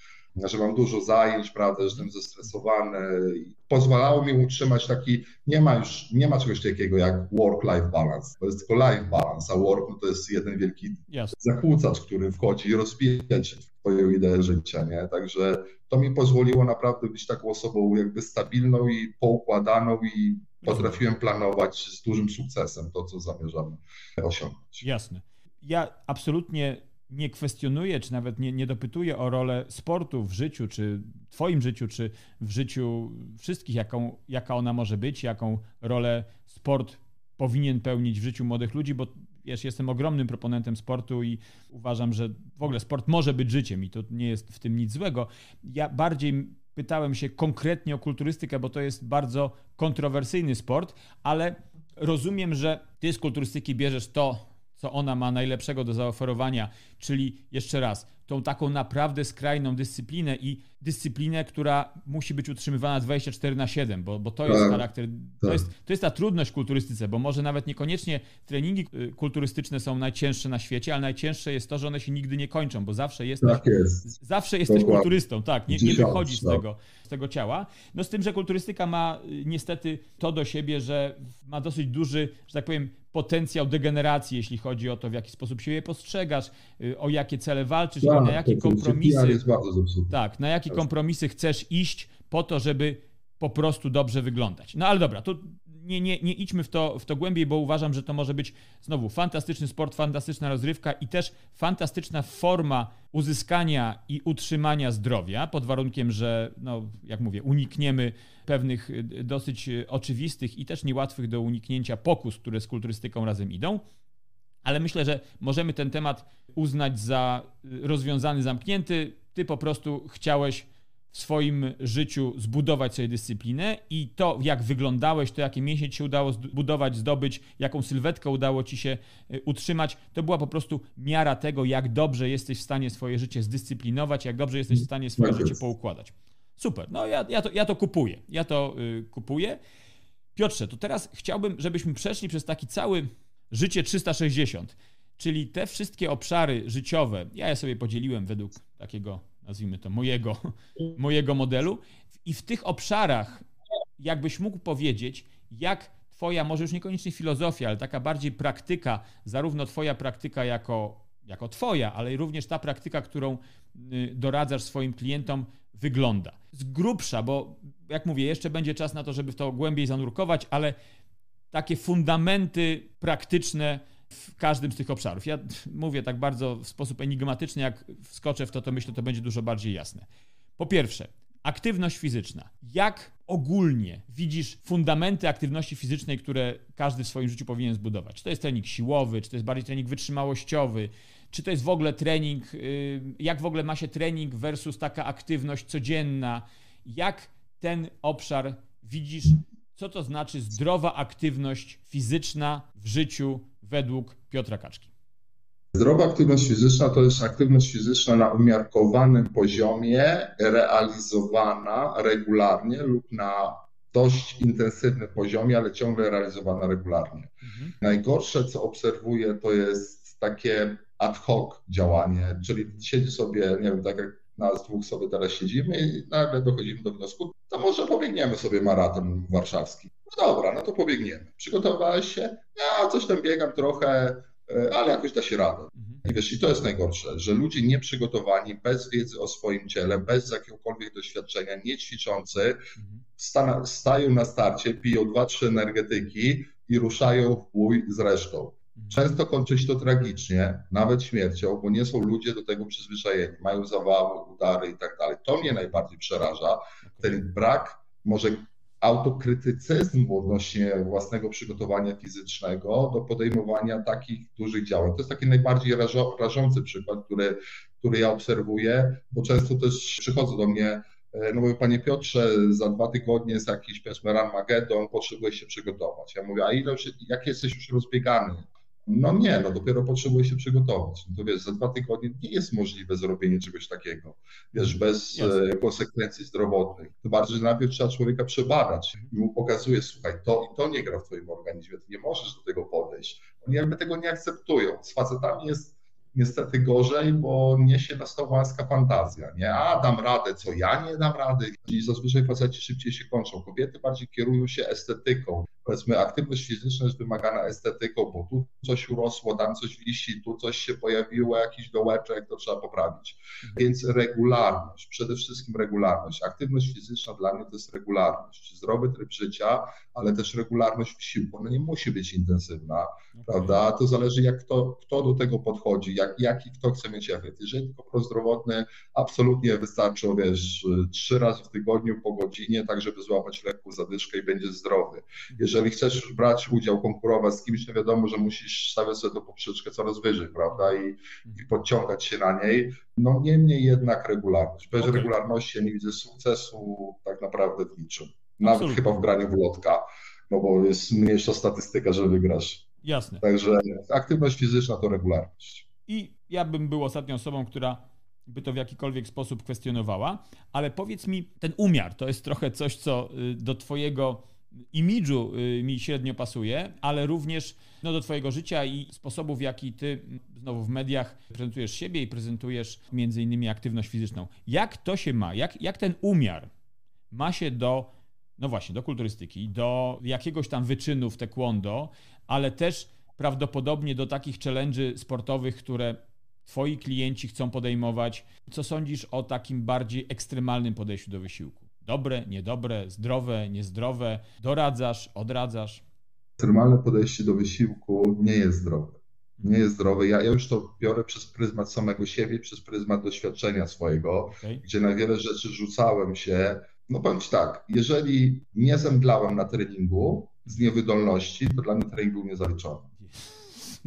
że mam dużo zajęć, prawda, że jestem zestresowany. Pozwalało mi utrzymać taki, nie ma już, nie ma czegoś takiego jak work-life balance, to jest tylko life balance, a work no to jest jeden wielki Jasne. zakłócacz, który wchodzi i rozbija się swoją ideę życia, nie? Także to mi pozwoliło naprawdę być taką osobą jakby stabilną i poukładaną i potrafiłem planować z dużym sukcesem to, co zamierzam osiągnąć. Jasne. Ja absolutnie nie kwestionuję, czy nawet nie, nie dopytuję o rolę sportu w życiu, czy Twoim życiu, czy w życiu wszystkich, jaką, jaka ona może być, jaką rolę sport powinien pełnić w życiu młodych ludzi, bo wiesz, jestem ogromnym proponentem sportu i uważam, że w ogóle sport może być życiem i to nie jest w tym nic złego. Ja bardziej pytałem się konkretnie o kulturystykę, bo to jest bardzo kontrowersyjny sport, ale rozumiem, że ty z kulturystyki bierzesz to, co ona ma najlepszego do zaoferowania, czyli jeszcze raz, tą taką naprawdę skrajną dyscyplinę i dyscyplinę, która musi być utrzymywana 24 na 7, bo, bo to jest tak, charakter, to, tak. jest, to jest ta trudność w kulturystyce, bo może nawet niekoniecznie treningi y, kulturystyczne są najcięższe na świecie, ale najcięższe jest to, że one się nigdy nie kończą, bo zawsze jesteś, tak jest. zawsze jesteś Dokładnie. kulturystą, tak, nie, nie wychodzisz z tak. tego, z tego ciała. No z tym, że kulturystyka ma y, niestety to do siebie, że ma dosyć duży, że tak powiem, potencjał degeneracji, jeśli chodzi o to, w jaki sposób siebie postrzegasz, y, o jakie cele walczysz tak, na jakie kompromisy. Tak, na jakie kompromisy chcesz iść po to, żeby po prostu dobrze wyglądać. No ale dobra, to nie, nie, nie idźmy w to, w to głębiej, bo uważam, że to może być znowu fantastyczny sport, fantastyczna rozrywka i też fantastyczna forma uzyskania i utrzymania zdrowia, pod warunkiem, że, no, jak mówię, unikniemy pewnych y, dosyć y, oczywistych i też niełatwych do uniknięcia pokus, które z kulturystyką razem idą. Ale myślę, że możemy ten temat uznać za y, rozwiązany, zamknięty. Ty po prostu chciałeś swoim życiu zbudować sobie dyscyplinę i to, jak wyglądałeś, to jakie mięśnie ci się udało zbudować, zdobyć, jaką sylwetkę udało ci się y, utrzymać, to była po prostu miara tego, jak dobrze jesteś w stanie swoje życie zdyscyplinować, jak dobrze jesteś w stanie swoje tak życie poukładać. Super, no ja, ja, to, ja to kupuję, ja to y, kupuję. Piotrze, to teraz chciałbym, żebyśmy przeszli przez taki cały życie 360, czyli te wszystkie obszary życiowe. Ja je sobie podzieliłem według takiego, nazwijmy to, mojego, mojego modelu. I w tych obszarach, jakbyś mógł powiedzieć, jak Twoja, może już niekoniecznie filozofia, ale taka bardziej praktyka, zarówno Twoja praktyka jako, jako Twoja, ale również ta praktyka, którą y, doradzasz swoim klientom, wygląda. Z grubsza, bo jak mówię, jeszcze będzie czas na to, żeby w to głębiej zanurkować, ale takie fundamenty praktyczne w każdym z tych obszarów. Ja mówię tak bardzo w sposób enigmatyczny, jak wskoczę w to, to myślę, to będzie dużo bardziej jasne. Po pierwsze, aktywność fizyczna. Jak ogólnie widzisz fundamenty aktywności fizycznej, które każdy w swoim życiu powinien zbudować? Czy to jest trening siłowy, czy to jest bardziej trening wytrzymałościowy, czy to jest w ogóle trening, y, jak w ogóle ma się trening versus taka aktywność codzienna? Jak ten obszar widzisz, co to znaczy zdrowa aktywność fizyczna w życiu według Piotra Kaczki? Zdrowa aktywność fizyczna to jest aktywność fizyczna na umiarkowanym poziomie, realizowana regularnie lub na dość intensywnym poziomie, ale ciągle realizowana regularnie. Mhm. Najgorsze, co obserwuję, to jest takie ad hoc działanie, czyli siedzi sobie, nie wiem, tak jak nas dwóch sobie teraz siedzimy i nagle dochodzimy do wniosku, to może pobiegniemy sobie maraton warszawski. No dobra, no to pobiegniemy. Przygotowałeś się? Ja coś tam biegam trochę, e, ale jakoś da się radę. Mhm. I wiesz, i to jest najgorsze, że ludzie nieprzygotowani, bez wiedzy o swoim ciele, bez jakiegokolwiek doświadczenia, nie ćwiczący, mhm. stają na starcie, piją dwa, trzy energetyki i ruszają w bój z resztą. Często kończy się to tragicznie, nawet śmiercią, bo nie są ludzie do tego przyzwyczajeni, mają zawały, udary i tak dalej. To mnie najbardziej przeraża, ten brak może autokrytycyzmu odnośnie własnego przygotowania fizycznego do podejmowania takich dużych działań. To jest taki najbardziej rażący przykład, który, który ja obserwuję, bo często też przychodzą do mnie e, no mówię, panie Piotrze, za dwa tygodnie jest jakiś powiedzmy Armageddon, potrzebujesz się przygotować. Ja mówię, a ile, jak jesteś już rozbiegany? No nie, no dopiero potrzebuje się przygotować. No to wiesz, za dwa tygodnie nie jest możliwe zrobienie czegoś takiego, wiesz, bez e, konsekwencji zdrowotnych. To bardziej, że najpierw trzeba człowieka przebadać i mu pokazuje, słuchaj, to i to nie gra w twoim organizmie, ty nie możesz do tego podejść. Oni jakby tego nie akceptują. Z facetami jest niestety gorzej, bo niesie nas to łaska fantazja, nie? A dam radę, co ja nie dam rady. I zazwyczaj faceci szybciej się kończą. Kobiety bardziej kierują się estetyką. Powiedzmy, aktywność fizyczna jest wymagana estetyką, bo tu coś urosło, tam coś wisi, tu coś się pojawiło, jakiś dołeczek, to trzeba poprawić. Więc regularność, przede wszystkim regularność. Aktywność fizyczna dla mnie to jest regularność. Zdrowy tryb życia, ale też regularność wysiłku. Ona nie musi być intensywna, okay. prawda? To zależy, jak kto, kto do tego podchodzi, jak, jaki kto chce mieć efekt. Jeżeli tylko prozdrowotny, absolutnie wystarczy, wiesz, trzy razy w tygodniu po godzinie, tak żeby złapać lekką zadyszkę i będzie zdrowy. Jeżeli chcesz brać udział, konkurować z kimś, to wiadomo, że musisz stawiać sobie to poprzeczkę coraz wyżej, prawda? I, i podciągać się na niej. No niemniej jednak regularność. Bez okay. regularności ja nie widzę sukcesu tak naprawdę w niczym. Nawet Absolutnie. chyba w graniu w lotka, no bo jest mniejsza statystyka, że wygrasz. Jasne. Także aktywność fizyczna to regularność. I ja bym był ostatnią osobą, która by to w jakikolwiek sposób kwestionowała, ale powiedz mi, ten umiar to jest trochę coś, co y, do Twojego imidżu y, mi średnio pasuje, ale również no, do Twojego życia i sposobu, w jaki Ty znowu w mediach prezentujesz siebie i prezentujesz między innymi aktywność fizyczną. Jak to się ma? Jak, jak ten umiar ma się do no właśnie, do kulturystyki, do jakiegoś tam wyczynu w taekwondo, ale też prawdopodobnie do takich challenge'y sportowych, które twoi klienci chcą podejmować. Co sądzisz o takim bardziej ekstremalnym podejściu do wysiłku? Dobre, niedobre, zdrowe, niezdrowe? Doradzasz, odradzasz? Ekstremalne podejście do wysiłku nie jest zdrowe. Nie jest zdrowe. Ja, ja już to biorę przez pryzmat samego siebie, przez pryzmat doświadczenia swojego, okay. gdzie na wiele rzeczy rzucałem się, no bądź tak, jeżeli nie zemdlałem na treningu z niewydolności, to dla mnie trening był niezaliczony.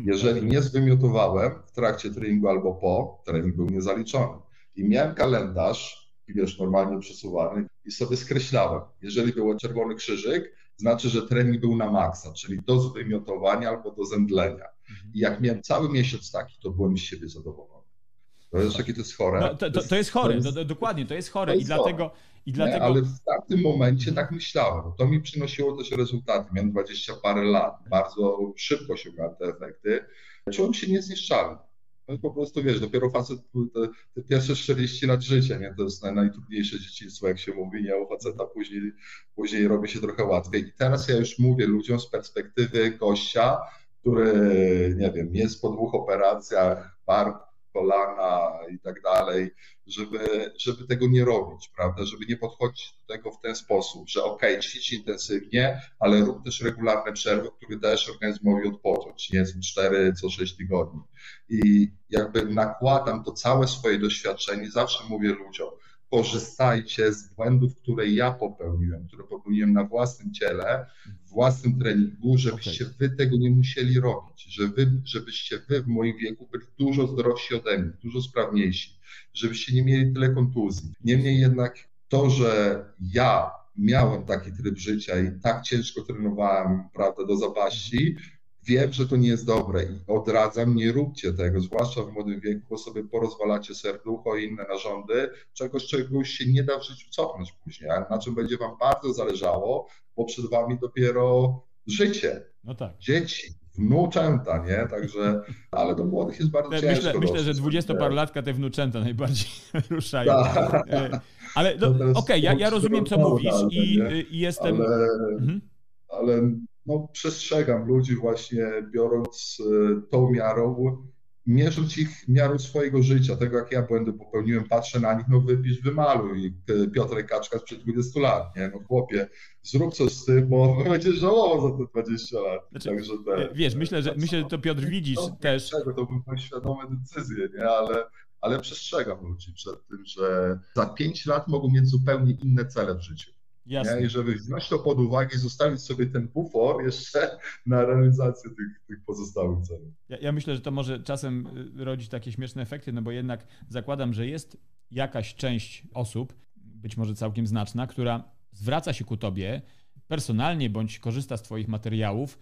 Jeżeli nie zwymiotowałem w trakcie treningu albo po, trening był niezaliczony. I miałem kalendarz, wiesz, normalnie przesuwany i sobie skreślałem. Jeżeli było czerwony krzyżyk, znaczy, że trening był na maksa, czyli do zwymiotowania albo do zemdlenia. I jak miałem cały miesiąc taki, to byłem z siebie zadowolony. To jest jakie to jest chore. No, to, to, to, jest chore, to jest, dokładnie, to jest chore. I dlatego. Chore. I dlatego... Ale w tamtym momencie tak myślałem. To mi przynosiło też rezultaty. Miałem 20 parę lat. Bardzo szybko osiągałem te efekty. Czułem się niezniszczalny. No po prostu wiesz, dopiero facet, te, te, pierwsze 40 lat życia, nie? To jest najtrudniejsze dzieciństwo, jak się mówi, nie? U faceta później, później robi się trochę łatwiej. I teraz ja już mówię ludziom z perspektywy gościa, który, nie wiem, jest po dwóch operacjach, bark, kolana i tak dalej, żeby, żeby tego nie robić, prawda? Żeby nie podchodzić do tego w ten sposób, że ok, ćwicz intensywnie, ale rób też regularne przerwy, które dajesz organizmowi odpocząć, nie z 4 co 6 tygodni. I jakby nakładam to całe swoje doświadczenie, zawsze mówię ludziom, korzystajcie z błędów, które ja popełniłem, które popełniłem na własnym ciele, w własnym treningu, żebyście okay. wy tego nie musieli robić, że wy, żebyście wy w moim wieku byli dużo zdrowsi ode mnie, dużo sprawniejsi, żebyście nie mieli tyle kontuzji. Niemniej jednak to, że ja miałem taki tryb życia i tak ciężko trenowałem, prawda, do zapaści, Wiem, że to nie jest dobre i odradzam, nie róbcie tego, zwłaszcza w młodym wieku, bo sobie porozwalacie serducho i inne narządy, czegoś, czegoś się nie da w życiu cofnąć później, a na czym będzie wam bardzo zależało, bo przed wami dopiero życie, no tak. dzieci, wnuczęta, nie? Także, ale do młodych jest bardzo myślę, ciężko. Myślę, że dwudziestoparolatka te wnuczęta najbardziej ruszają. Tak. E, ale no, okej, okay, ja, ja rozumiem, co mówisz i, i jestem... Ale, mhm. ale no, przestrzegam ludzi właśnie biorąc e, tą miarą, mierząc ich miarą swojego życia, tego jak ja błędy popełniłem, patrzę na nich, no wypisz, wymaluj Piotrek Kaczka sprzed 20 lat, nie, no chłopie, zrób coś z tym, bo będziesz żałował za te 20 lat. Znaczy, Także te, wiesz, myślę, że, myślę, że to Piotr widzisz no, też. Czego, to były świadome decyzje, nie, ale, ale przestrzegam ludzi przed tym, że za 5 lat mogą mieć zupełnie inne cele w życiu. Jasne. I żeby wziąć to pod uwagę i zostawić sobie ten bufor jeszcze na realizację tych, tych pozostałych celów. Ja, ja, myślę, że to może czasem y, rodzić takie śmieszne efekty, no bo jednak zakładam, że jest jakaś część osób, być może całkiem znaczna, która zwraca się ku tobie personalnie bądź korzysta z twoich materiałów,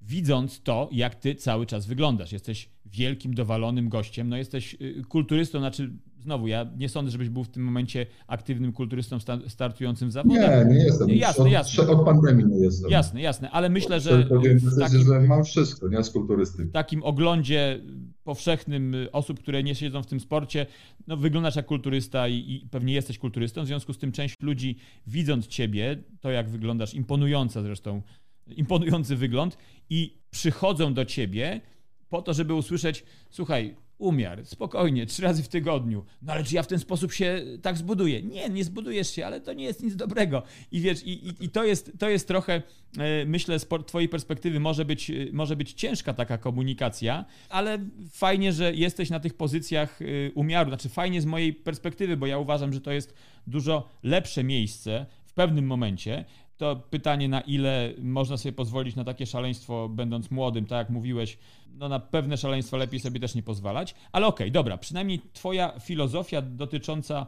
widząc to, jak ty cały czas wyglądasz. Jesteś wielkim, dowalonym gościem, no jesteś y, kulturystą, znaczy znowu, ja nie sądzę, żebyś był w tym momencie aktywnym kulturystą startującym w zawodach. Nie, nie jestem. Jasne, od, jasne. Od pandemii nie jestem. Jasne, jasne, ale myślę, że w takim, że mam wszystko, nie z kulturystyki. W takim oglądzie powszechnym osób, które nie siedzą w tym sporcie, no wyglądasz jak kulturysta i, i pewnie jesteś kulturystą, w związku z tym część ludzi widząc ciebie, to jak wyglądasz, imponująca zresztą, imponujący wygląd i przychodzą do ciebie po to, żeby usłyszeć, słuchaj, umiar, spokojnie, trzy razy w tygodniu. No ale czy ja w ten sposób się tak zbuduję? Nie, nie zbudujesz się, ale to nie jest nic dobrego. I wiesz, i, i, i to, jest, to jest trochę, e, myślę, z twojej perspektywy może być, e, może być ciężka taka komunikacja, ale fajnie, że jesteś na tych pozycjach e, umiaru. Znaczy fajnie z mojej perspektywy, bo ja uważam, że to jest dużo lepsze miejsce w pewnym momencie, to pytanie, na ile można sobie pozwolić na takie szaleństwo, będąc młodym, tak jak mówiłeś, no na pewne szaleństwo lepiej sobie też nie pozwalać. Ale okej, okay, dobra, przynajmniej Twoja filozofia dotycząca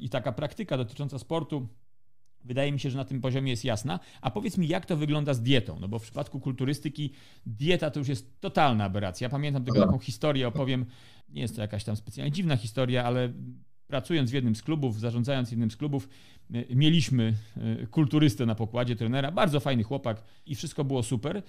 i taka praktyka dotycząca sportu. Wydaje mi się, że na tym poziomie jest jasna. A powiedz mi, jak to wygląda z dietą? No bo w przypadku kulturystyki dieta to już jest totalna aberracja. Pamiętam tylko taką historię, opowiem. Nie jest to jakaś tam specjalnie dziwna historia, ale pracując w jednym z klubów, zarządzając jednym z klubów, mieliśmy e, kulturystę na pokładzie, trenera, bardzo fajny chłopak i wszystko było super,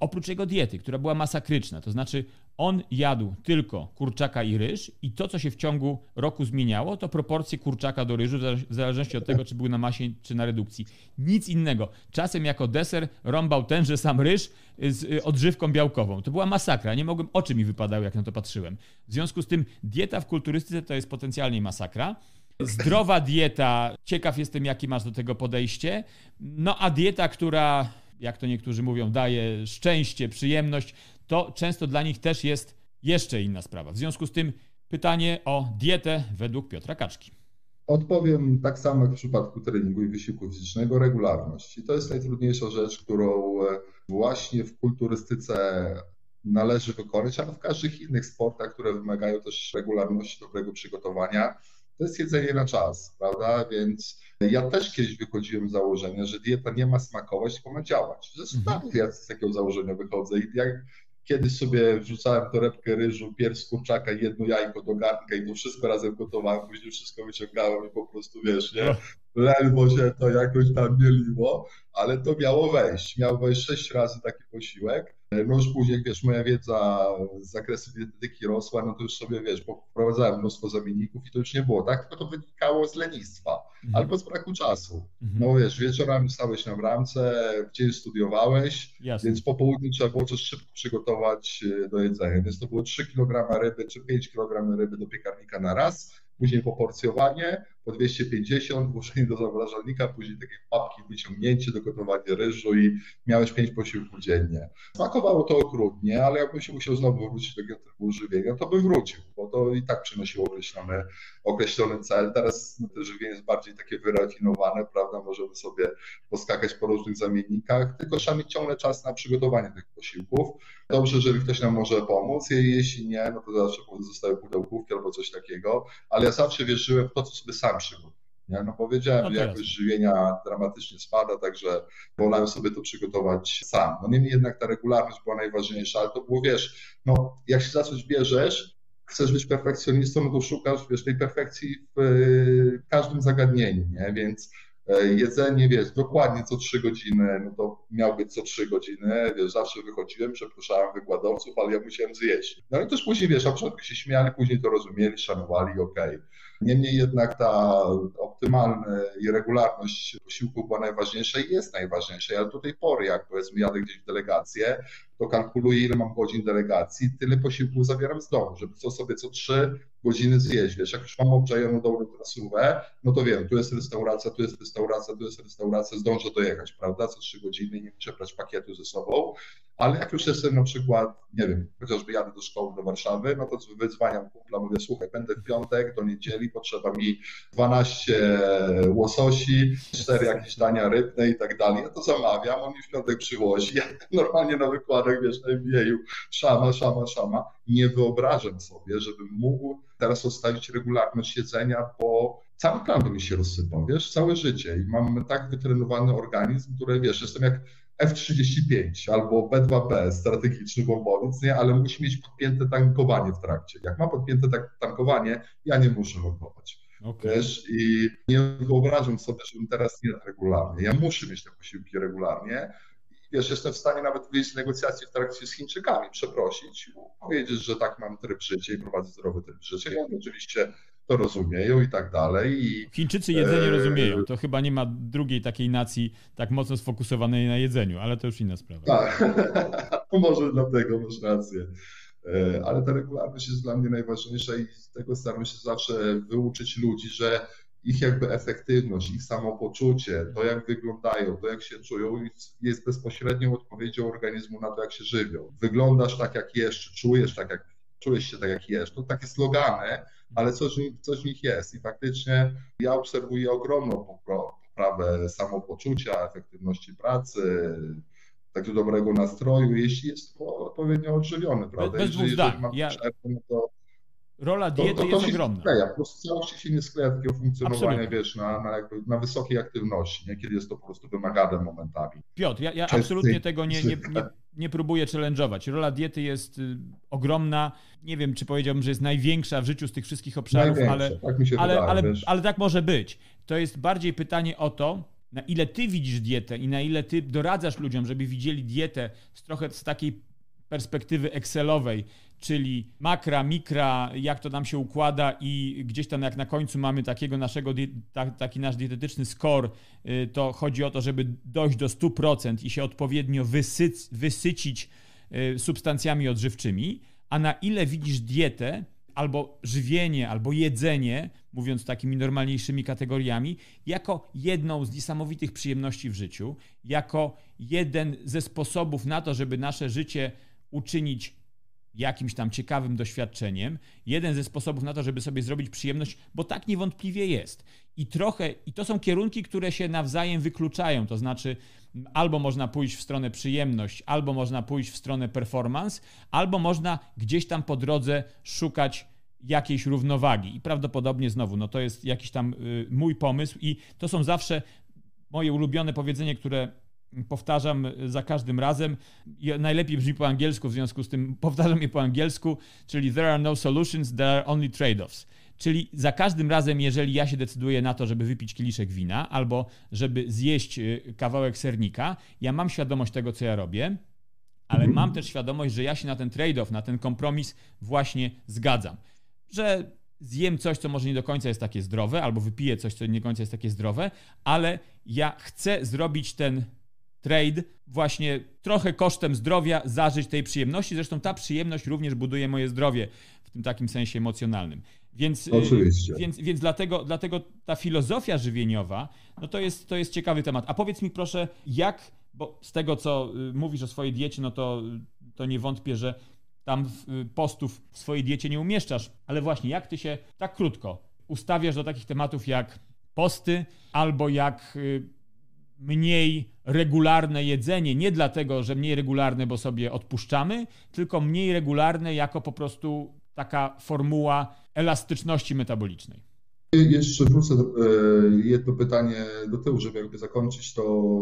oprócz jego diety, która była masakryczna, to znaczy on jadł tylko kurczaka i ryż i to, co się w ciągu roku zmieniało, to proporcje kurczaka do ryżu, w zależności od tego, czy był na masie, czy na redukcji. Nic innego. Czasem jako deser rąbał tenże sam ryż z y, odżywką białkową. To była masakra. Nie mogłem, oczy mi wypadały, jak na to patrzyłem. W związku z tym dieta w kulturystyce to jest potencjalnie masakra. Zdrowa dieta, ciekaw jestem, jakie masz do tego podejście. No a dieta, która, jak to niektórzy mówią, daje szczęście, przyjemność, to często dla nich też jest jeszcze inna sprawa. W związku z tym pytanie o dietę według Piotra Kaczki. Odpowiem tak samo jak w przypadku treningu i wysiłku fizycznego, regularność. I to jest najtrudniejsza rzecz, którą e, właśnie w kulturystyce należy wykonać, ale w każdych innych sportach, które wymagają też regularności, dobrego przygotowania, to jest jedzenie na czas, prawda? Więc ja też kiedyś wychodziłem z założenia, że dieta nie ma smakować, tylko ma działać. Zresztą mhm. ja z takiego założenia wychodzę i jak Kiedyś sobie wrzucałem torebkę ryżu, pierś kurczaka jedno jajko do garnka i to wszystko razem gotowałem, później wszystko wyciągałem i po prostu, wiesz, nie, ledwo się to jakoś tam mieliło, ale to miało wejść. Miał wejść sześć razy taki posiłek. No już później, wiesz, moja wiedza z zakresu dietetyki rosła, no to już sobie, wiesz, wprowadzałem mnóstwo zamienników i to już nie było tak, tylko to wynikało z lenistwa mhm. albo z braku czasu. Mhm. No wiesz, wieczorami stałeś na bramce, gdzieś studiowałeś, Jasne. więc po południu trzeba było coś szybko przygotować e, do jedzenia, więc to było 3 kg ryby czy 5 kg ryby do piekarnika na raz, później poporcjowanie, po 250, włożenie do zamrażalnika, później takie papki, wyciągnięcie do gotowania ryżu i miałeś pięć posiłków dziennie. Smakowało to okrutnie, ale jakbym się musiał znowu wrócić do tego typu żywienia, to bym wrócił, bo to i tak przynosiło określony, określony cel. Teraz no, żywienie jest bardziej takie wyrafinowane, prawda, możemy sobie poskakać po różnych zamiennikach, tylko trzeba mieć ciągle czas na przygotowanie tych posiłków. Dobrze, jeżeli ktoś nam może pomóc, jeśli nie, no to zawsze zostały pudełkówki albo coś takiego, ale ja zawsze wierzyłem w to, co sobie sam przygód. Nie? No powiedziałem, no że jakość żywienia dramatycznie spada, także wolałem sobie to przygotować sam. No niemniej jednak ta regularność była najważniejsza, ale to było, wiesz, no jak się za coś bierzesz, chcesz być perfekcjonistą, no to szukasz, wiesz, tej perfekcji w każdym zagadnieniu, nie? Więc e, jedzenie, wiesz, dokładnie co trzy godziny, no to miał być co trzy godziny, wiesz, zawsze wychodziłem, przepraszałem wykładowców, ale ja musiałem zjeść. No i też później, wiesz, na początku się śmiali, później to rozumieli, szanowali, okej. Okay. Niemniej jednak ta optymalna i regularność posiłku była najważniejsza i jest najważniejsza. Ja do tej pory, jak powiedzmy jadę gdzieś w delegację, to kalkuluję, ile mam godzin delegacji, tyle posiłków zabieram z domu, żeby co sobie co trzy godziny zjeść. Jak już mam obczajoną dobrą trasówę, no to wiem, tu jest restauracja, tu jest restauracja, tu jest restauracja, zdążę dojechać, prawda, co trzy godziny, nie muszę brać pakietu ze sobą, ale jak już jestem na przykład, nie wiem, chociażby jadę do szkoły do Warszawy, no to wyzwaniam kumpla, mówię, słuchaj, będę w piątek do niedzieli, potrzeba mi 12 łososi, 4 jakieś dania rybne i tak dalej. Ja to zamawiam, on mi w piątek przywozi. Ja normalnie na wykładach, wiesz, na MBA-u, szama, szama, szama. Nie wyobrażam sobie, żebym mógł teraz ustawić regularność jedzenia, bo cały plan by mi się rozsypał, wiesz, całe życie. I mam tak wytrenowany organizm, który, wiesz, jestem jak F-35 albo B2B, strategiczny bombowiec, nie? ale musi mieć podpięte tankowanie w trakcie. Jak ma podpięte tankowanie, ja nie muszę logować. Okay. Wiesz, i nie wyobrażam sobie, żebym teraz nie regularnie. Ja muszę mieć te posiłki regularnie. Wiesz, jestem w stanie nawet wyjść z negocjacji w trakcie z Chińczykami, przeprosić, powiedzieć, że tak mam tryb życia i prowadzę zdrowy tryb życia. I oni oczywiście to rozumieją i tak dalej. I, Chińczycy jedzenie e... rozumieją. To chyba nie ma drugiej takiej nacji tak mocno sfokusowanej na jedzeniu, ale to już inna sprawa. Tak, może dlatego masz rację. E, ale ta regularność jest dla mnie najważniejsza i z tego staram się zawsze wyuczyć ludzi, że ich jakby efektywność, ich samopoczucie, to jak wyglądają, to jak się czują, jest bezpośrednią odpowiedzią organizmu na to, jak się żywią. Wyglądasz tak, jak jesz, czujesz tak, jak czujesz się tak, jak jesz. To takie slogany, ale coś, coś w nich jest. I faktycznie ja obserwuję ogromną poprawę samopoczucia, efektywności pracy, takiego dobrego nastroju, jeśli jest odpowiednio odżywiony, prawda? Bez dwóch zdań. Ja... no to Rola diety to, to, to jest ogromna. Skleja, po prostu całości się nie skleja takiego funkcjonowania, Absolutnie. wiesz, na, na, jakby, na wysokiej aktywności, nie? kiedy jest to po prostu wymagane momentami. Piotr, ja, ja absolutnie tego nie, nie, nie, nie próbuję challenge'ować. Rola diety jest y, ogromna. Nie wiem, czy powiedziałbym, że jest największa w życiu z tych wszystkich obszarów, ale, tak ale, wydaje, ale, ale tak może być. To jest bardziej pytanie o to, na ile ty widzisz dietę i na ile ty doradzasz ludziom, żeby widzieli dietę z trochę z takiej perspektywy Excelowej, czyli makra, mikra, jak to nam się układa i gdzieś tam jak na końcu mamy takiego naszego, taki nasz dietetyczny score, y, to chodzi o to, żeby dojść do 100% i się odpowiednio wysyc, wysycić y, substancjami odżywczymi, a na ile widzisz dietę, albo żywienie, albo jedzenie, mówiąc takimi normalniejszymi kategoriami, jako jedną z niesamowitych przyjemności w życiu, jako jeden ze sposobów na to, żeby nasze życie uczynić jakimś tam ciekawym doświadczeniem, jeden ze sposobów na to, żeby sobie zrobić przyjemność, bo tak niewątpliwie jest. I trochę, i to są kierunki, które się nawzajem wykluczają, to znaczy albo można pójść w stronę przyjemność, albo można pójść w stronę performance, albo można gdzieś tam po drodze szukać jakiejś równowagi. I prawdopodobnie znowu, no to jest jakiś tam y, mój pomysł i to są zawsze moje ulubione powiedzenie, które powtarzam za każdym razem. Najlepiej brzmi po angielsku, w związku z tym powtarzam je po angielsku, czyli there are no solutions, there are only trade-offs. Czyli za każdym razem, jeżeli ja się decyduję na to, żeby wypić kieliszek wina albo żeby zjeść y, kawałek sernika, ja mam świadomość tego, co ja robię, ale mhm. mam też świadomość, że ja się na ten trade-off, na ten kompromis właśnie zgadzam. Że zjem coś, co może nie do końca jest takie zdrowe, albo wypiję coś, co nie do końca jest takie zdrowe, ale ja chcę zrobić ten trade właśnie trochę kosztem zdrowia zażyć tej przyjemności. Zresztą ta przyjemność również buduje moje zdrowie w tym takim sensie emocjonalnym. Więc, y, Oczywiście. więc, więc dlatego, dlatego ta filozofia żywieniowa, no to jest, to jest ciekawy temat. A powiedz mi proszę, jak, bo z tego co y, mówisz o swojej diecie, no to, to nie wątpię, że tam y, postów w swojej diecie nie umieszczasz, ale właśnie jak ty się tak krótko ustawiasz do takich tematów jak posty albo jak mniej regularne jedzenie, nie dlatego, że mniej regularne, bo sobie odpuszczamy, tylko mniej regularne jako po prostu taka formuła elastyczności metabolicznej. Jeszcze wrócę e, jedno pytanie do tyłu, żeby jakby zakończyć to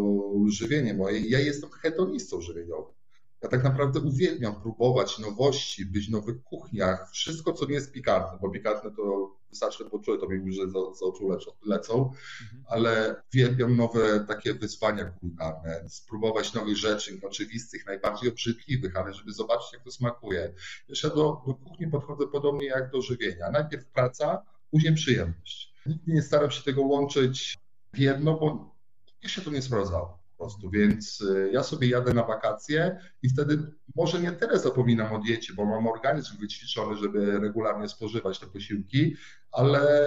żywienie moje. Ja jestem hedonistą żywieniowym. Ja tak naprawdę uwielbiam próbować nowości, być w nowych kuchniach, wszystko, co nie jest pikantne, bo pikantne to wystarczy poczuję, to mi łzy za, za oczu lecą, mhm. ale uwielbiam nowe takie wyzwania kulinarne, spróbować nowych rzeczy, oczywistych, najbardziej obrzydliwych, ale żeby zobaczyć, jak to smakuje. Jeszcze do, do kuchni podchodzę podobnie jak do żywienia. Najpierw praca, później przyjemność. Nigdy nie staram się tego łączyć w jedno, bo jeszcze to nie sprawdzało prostu, więc y, ja sobie jadę na wakacje i wtedy może nie tyle zapominam o diecie, bo mam organizm wyćwiczony, żeby regularnie spożywać te posiłki, ale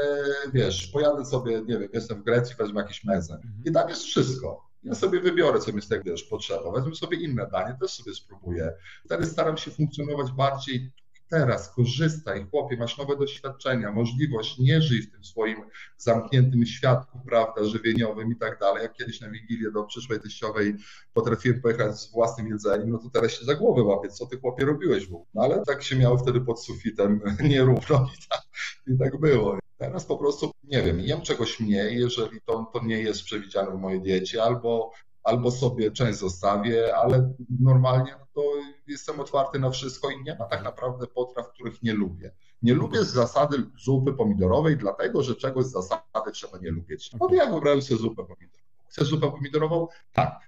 wiesz, pojadę sobie, nie wiem, jestem w Grecji, wezmę jakiś mezę mhm. i tam jest wszystko. Ja sobie wybiorę, co mi z tego wiesz, potrzeba. Wezmę sobie inne danie, też sobie spróbuję. Wtedy staram się funkcjonować bardziej teraz, korzystaj, chłopie, masz nowe doświadczenia, możliwość, nie żyj w tym swoim zamkniętym świadku, prawda, żywieniowym i tak dalej. Jak kiedyś na Wigilię do przyszłej teściowej potrafiłem pojechać z własnym jedzeniem, no to teraz się za głowę łapię, co ty chłopie robiłeś w No ale tak się miało wtedy pod sufitem nierówno i tak, i tak było. Teraz po prostu, nie wiem, jem czegoś mniej, jeżeli to, to nie jest przewidziane w mojej diecie, albo albo sobie część zostawię, ale normalnie to jestem otwarty na wszystko i nie ma tak naprawdę potraw, których nie lubię. Nie lubię z zasady zupy pomidorowej, dlatego że czegoś z zasady trzeba nie lubić. No to ja wybrałem sobie zupę pomidorową. Chcesz zupę pomidorową? Tak.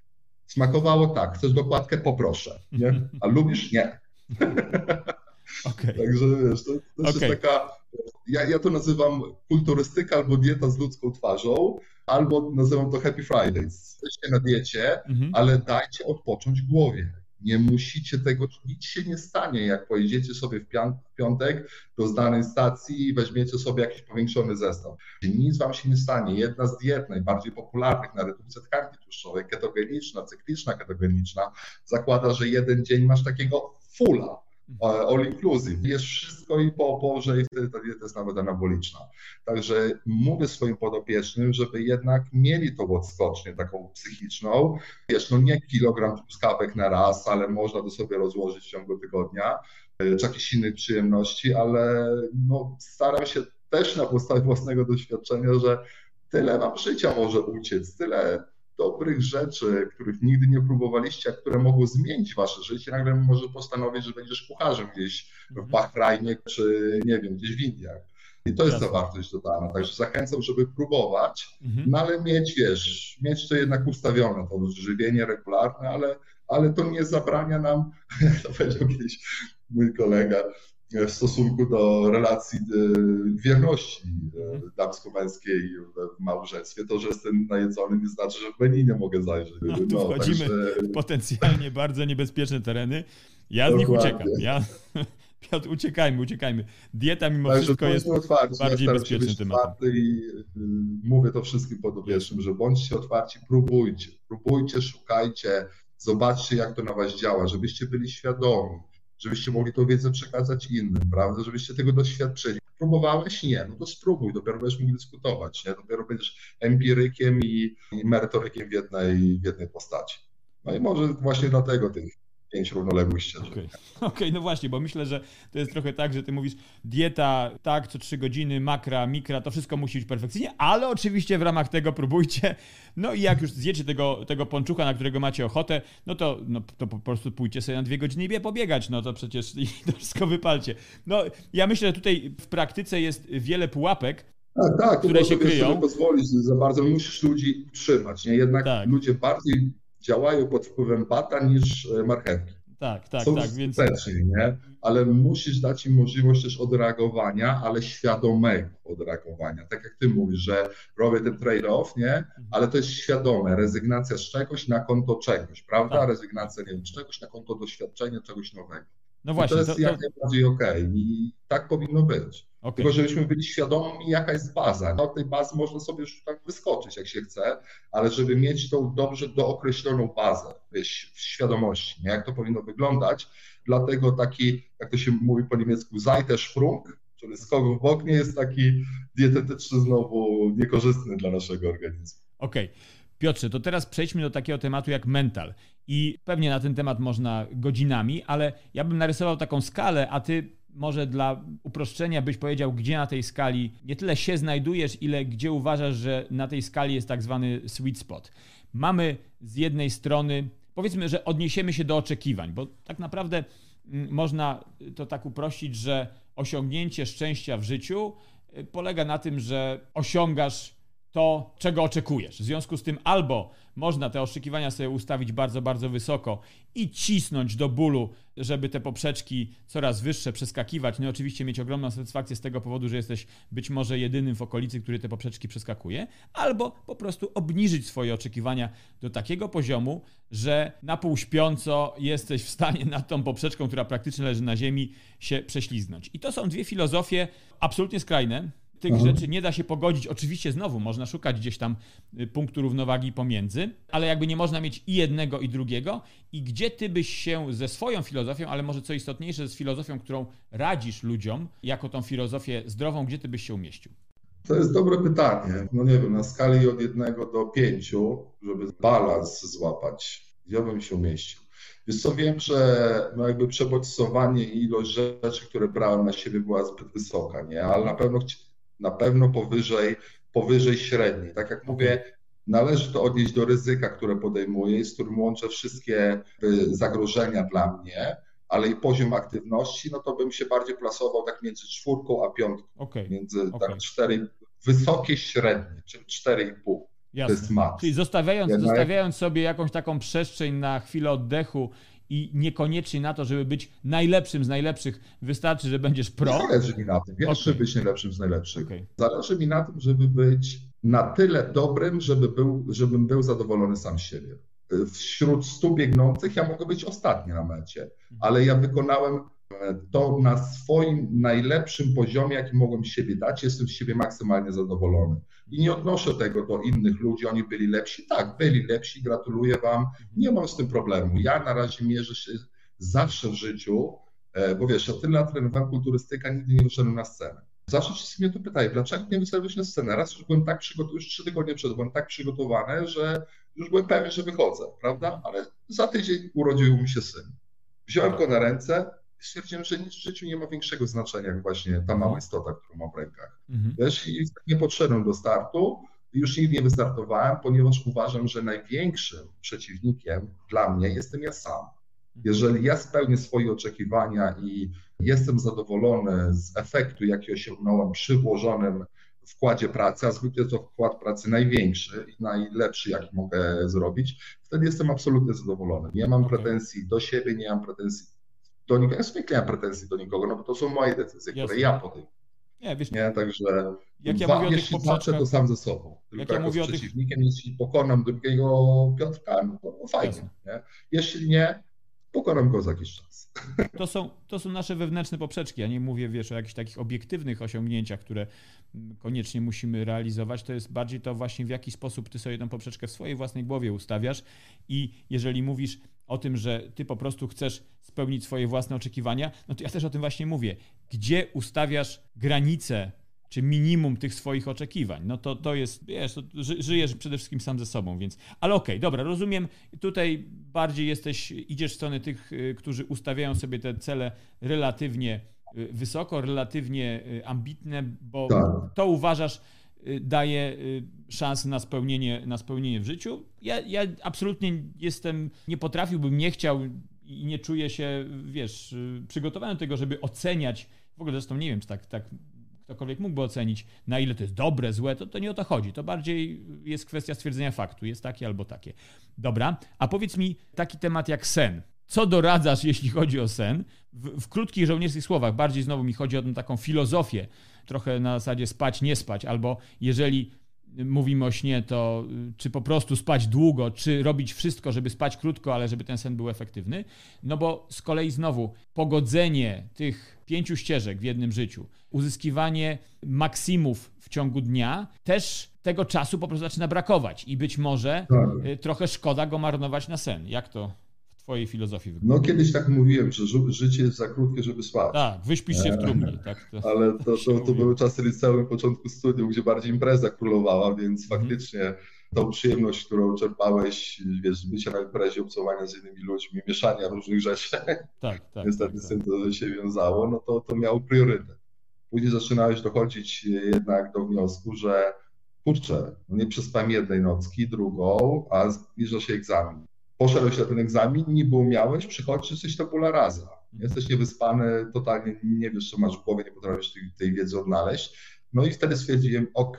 Smakowało? Tak. Chcesz dokładkę? Poproszę. Nie? A lubisz? Nie. Okay. Także wiesz, to, to okay. jest taka, ja, ja to nazywam kulturystyka albo dieta z ludzką twarzą, albo nazywam to Happy Fridays. Jesteście na diecie, mhm. ale dajcie odpocząć głowie. Nie musicie tego, nic się nie stanie, jak pojedziecie sobie w piątek do znanej stacji i weźmiecie sobie jakiś powiększony zestaw. Nic wam się nie stanie. Jedna z diet najbardziej popularnych na redukcję tkanki tłuszczowej, ketogeniczna, cykliczna ketogeniczna, zakłada, że jeden dzień masz takiego fulla all inclusive. Jest wszystko i po oporze i wtedy ta dieta jest nawet anaboliczna. Także mówię swoim podopiecznym, żeby jednak mieli tą odskocznię taką psychiczną. Wiesz, no nie kilogram truskawek na raz, ale można to sobie rozłożyć w ciągu tygodnia, e, czy jakichś innych przyjemności, ale no, staram się też na podstawie własnego doświadczenia, że tyle wam życia może uciec, tyle dobrych rzeczy, których nigdy nie próbowaliście, a które mogą zmienić wasze życie, nagle może postanowić, że będziesz kucharzem gdzieś w mhm. Bahrajnie, czy nie wiem, gdzieś w Indiach. I to jest ta wartość dodana. Także zachęcam, żeby próbować, mhm. no ale mieć, wiesz, mieć to jednak ustawione, to żywienie regularne, ale, ale to nie zabrania nam, to powiedział kiedyś mój kolega, w stosunku do relacji e, wierności e, damsko-męskiej w małżeństwie. To, że jestem najedzony nie znaczy, że w Beninie mogę zajrzeć. No, tu no, wchodzimy także... w potencjalnie bardzo niebezpieczne tereny. Ja z nich uciekam. Ja... Piotr, uciekajmy, uciekajmy. Dieta mimo Także wszystko jest otwarci, bardziej ja bezpiecznym tematem. I y, mówię to wszystkim podobieżnym, że bądźcie otwarci, próbujcie, próbujcie, szukajcie, zobaczcie jak to na was działa, żebyście byli świadomi żebyście mogli tą wiedzę przekazać innym, prawda, żebyście tego doświadczyli. Próbowałeś? Nie, no to spróbuj, dopiero będziesz mógł dyskutować, nie? dopiero będziesz empirykiem i, i merytorykiem w jednej, w jednej postaci. No i może właśnie dlatego tych pięć równoległych ścieżek. Okej, okay. okay. no właśnie, bo myślę, że to jest trochę tak, że ty mówisz dieta, tak, co trzy godziny, makra, mikra, to wszystko musi być perfekcyjnie, ale oczywiście w ramach tego próbujcie. No i jak już zjecie tego, tego ponczucha, na którego macie ochotę, no to, no to po prostu pójdźcie sobie na dwie godziny i pobiegać, no to przecież i to wszystko wypalcie. No ja myślę, że tutaj w praktyce jest wiele pułapek, tak, tak, które się kryją. sobie pozwolić za bardzo, musisz ludzi trzymać, nie? Jednak tak. ludzie bardziej działają pod wpływem bata niż e, marchewki. Tak, tak, Są tak. Więc... nie? Ale musisz dać im możliwość też odreagowania, ale świadomego odreagowania. Tak jak ty mówisz, że robię ten trade-off, nie? Mhm. Ale to jest świadome. Rezygnacja z czegoś na konto czegoś, prawda? Tak. Rezygnacja, nie wiem, z czegoś na konto doświadczenia czegoś nowego. No właśnie. I to jest to, to... jak najbardziej okej okay. i tak powinno być. Okay. Tylko żebyśmy byli świadomi, jaka jest baza. No, tej bazy można sobie już tak wyskoczyć, jak się chce, ale żeby mieć tą dobrze dookreśloną bazę wiesz, w świadomości, nie? jak to powinno wyglądać. Dlatego taki, jak to się mówi po niemiecku, Seitensprung, czyli skok w bok, nie jest taki dietetyczny znowu niekorzystny dla naszego organizmu. Okej. Okay. Piotrze, to teraz przejdźmy do takiego tematu jak mental. I pewnie na ten temat można godzinami, ale ja bym narysował taką skalę, a ty może dla uproszczenia byś powiedział, gdzie na tej skali nie tyle się znajdujesz, ile gdzie uważasz, że na tej skali jest tak zwany sweet spot. Mamy z jednej strony, powiedzmy, że odniesiemy się do oczekiwań, bo tak naprawdę mm, można to tak uprościć, że osiągnięcie szczęścia w życiu y, polega na tym, że osiągasz to, czego oczekujesz. W związku z tym albo można te oczekiwania sobie ustawić bardzo, bardzo wysoko i cisnąć do bólu, żeby te poprzeczki coraz wyższe przeskakiwać. No i oczywiście mieć ogromną satysfakcję z tego powodu, że jesteś być może jedynym w okolicy, który te poprzeczki przeskakuje, albo po prostu obniżyć swoje oczekiwania do takiego poziomu, że na pół śpiąco jesteś w stanie nad tą poprzeczką, która praktycznie leży na ziemi, się prześliznąć. I to są dwie filozofie absolutnie skrajne, tych mhm. rzeczy nie da się pogodzić. Oczywiście znowu można szukać gdzieś tam y, punktu równowagi pomiędzy, ale jakby nie można mieć i jednego, i drugiego. I gdzie ty byś się ze swoją filozofią, ale może co istotniejsze, z filozofią, którą radzisz ludziom, jako tą filozofię zdrową, gdzie ty byś się umieścił? To jest dobre pytanie. No nie wiem, na skali od jednego do pięciu, żeby balans złapać, gdzie bym się umieścił? Wiesz co, wiem, że no jakby przebodźcowanie i ilość rzeczy, które brałem na siebie była zbyt wysoka, nie? Ale na pewno na pewno powyżej, powyżej średniej. Tak jak mówię, należy to odnieść do ryzyka, które podejmuję, z którym łączę wszystkie zagrożenia dla mnie, ale i poziom aktywności, no to bym się bardziej plasował tak między czwórką a piątką. Okay. Między okay. tak cztery, wysokie średnie, czyli 4,5. Jasne. To jest max. Czyli zostawiając, zostawiając sobie jakąś taką przestrzeń na chwilę oddechu i niekoniecznie na to, żeby być najlepszym z najlepszych, wystarczy, że będziesz pro. Zależy mi na tym, wiesz, okay. być najlepszym z najlepszych. Okay. Zależy mi na tym, żeby być na tyle dobrym, żeby był, żebym był zadowolony sam z siebie. Wśród stu biegnących ja mogę być ostatni na mecie, mhm. ale ja wykonałem to na swoim najlepszym poziomie, jaki mogłem siebie dać, jestem z siebie maksymalnie zadowolony. I nie odnoszę tego do innych ludzi, oni byli lepsi. Tak, byli lepsi, gratuluję Wam, nie mam z tym problemu. Ja na razie mierzę się zawsze w życiu, e, bo wiesz, ja tyle lat trenowałem kulturystyka, nigdy nie wyszedłem na scenę. Zawsze się mnie to pytają, dlaczego nie wyszedłeś na scenę? Raz już byłem tak przygotowany, już trzy tygodnie przed, byłem tak przygotowany, że już byłem pewien, że wychodzę, prawda? Ale za tydzień urodził mi się syn. Wziąłem go na ręce, stwierdziłem, że nic w życiu nie ma większego znaczenia jak właśnie ta mała istota, którą mam w rękach. Mhm. Wiesz, i nie podszedłem do startu, już nigdy nie wystartowałem, ponieważ uważam, że największym przeciwnikiem dla mnie jestem ja sam. Jeżeli ja spełnię swoje oczekiwania i jestem zadowolony z efektu, jaki osiągnąłem przy włożonym wkładzie pracy, a zwykle to wkład pracy największy i najlepszy, jaki mogę zrobić, wtedy jestem absolutnie zadowolony. Nie mam pretensji do siebie, nie mam pretensji do nikogo. Ja zwykle nie mam pretensji do nikogo, no bo to są moje decyzje, Jasne. które ja podejmuję. Nie, wiesz, nie, także jak ja dwa, mówię jeśli zobaczę to sam ze sobą. Tylko jak ja mówię z przeciwnikiem, tych... jeśli pokonam drugiego Piotrka, no to fajnie. Nie? Jeśli nie, pokonam go za jakiś czas. To są, to są nasze wewnętrzne poprzeczki. Ja nie mówię, wiesz, o jakichś takich obiektywnych osiągnięciach, które koniecznie musimy realizować. To jest bardziej to właśnie, w jaki sposób ty sobie tę poprzeczkę w swojej własnej głowie ustawiasz i jeżeli mówisz o tym, że ty po prostu chcesz spełnić swoje własne oczekiwania, no to ja też o tym właśnie mówię. Gdzie ustawiasz granice czy minimum tych swoich oczekiwań. No to, to jest, wiesz, to żyjesz przede wszystkim sam ze sobą, więc. Ale okej, okay, dobra, rozumiem. Tutaj bardziej jesteś, idziesz w stronę tych, y, którzy ustawiają sobie te cele relatywnie y, wysoko, relatywnie y, ambitne, bo tak. to uważasz daje szansę na spełnienie, na spełnienie w życiu. Ja, ja absolutnie jestem, nie potrafiłbym, nie chciał i nie czuję się, wiesz, przygotowany do tego, żeby oceniać. W ogóle zresztą nie wiem, czy tak, tak ktokolwiek mógłby ocenić, na ile to jest dobre, złe, to, to nie o to chodzi. To bardziej jest kwestia stwierdzenia faktu, jest takie albo takie. Dobra, a powiedz mi taki temat jak sen. Co doradzasz, jeśli chodzi o sen? W, w krótkich żołnierskich słowach, bardziej znowu mi chodzi o tą taką filozofię, trochę na zasadzie spać, nie spać, albo jeżeli mówimy o śnie, to y, czy po prostu spać długo, czy robić wszystko, żeby spać krótko, ale żeby ten sen był efektywny. No bo z kolei znowu pogodzenie tych pięciu ścieżek w jednym życiu, uzyskiwanie maksimów w ciągu dnia, też tego czasu po prostu zaczyna brakować i być może tak. Y, trochę szkoda go marnować na sen. Jak to twojej filozofii wygląda? No kiedyś tak mówiłem, że życie jest za krótkie, żeby spać. Tak, wyśpisz się w trumnie. Tak, to, Ale to, to, to były czasy liceum, początku studiów, gdzie bardziej impreza królowała, więc mhm. faktycznie tą przyjemność, którą czerpałeś, wiesz, bycia na imprezie, obcowania z innymi ludźmi, mieszania różnych rzeczy, tak, tak, niestety tak, z tym to się wiązało, no to, to miało priorytet. Później zaczynałeś dochodzić jednak do wniosku, że kurczę, nie przespałem jednej nocki, drugą, a zbliża się egzamin poszedłeś na ten egzamin, niby umiałeś, przychodzisz, jesteś tabula rasa. Jesteś niewyspany, totalnie nie wiesz, co masz w głowie, nie potrafisz tej, tej wiedzy odnaleźć. No i wtedy stwierdziłem, ok,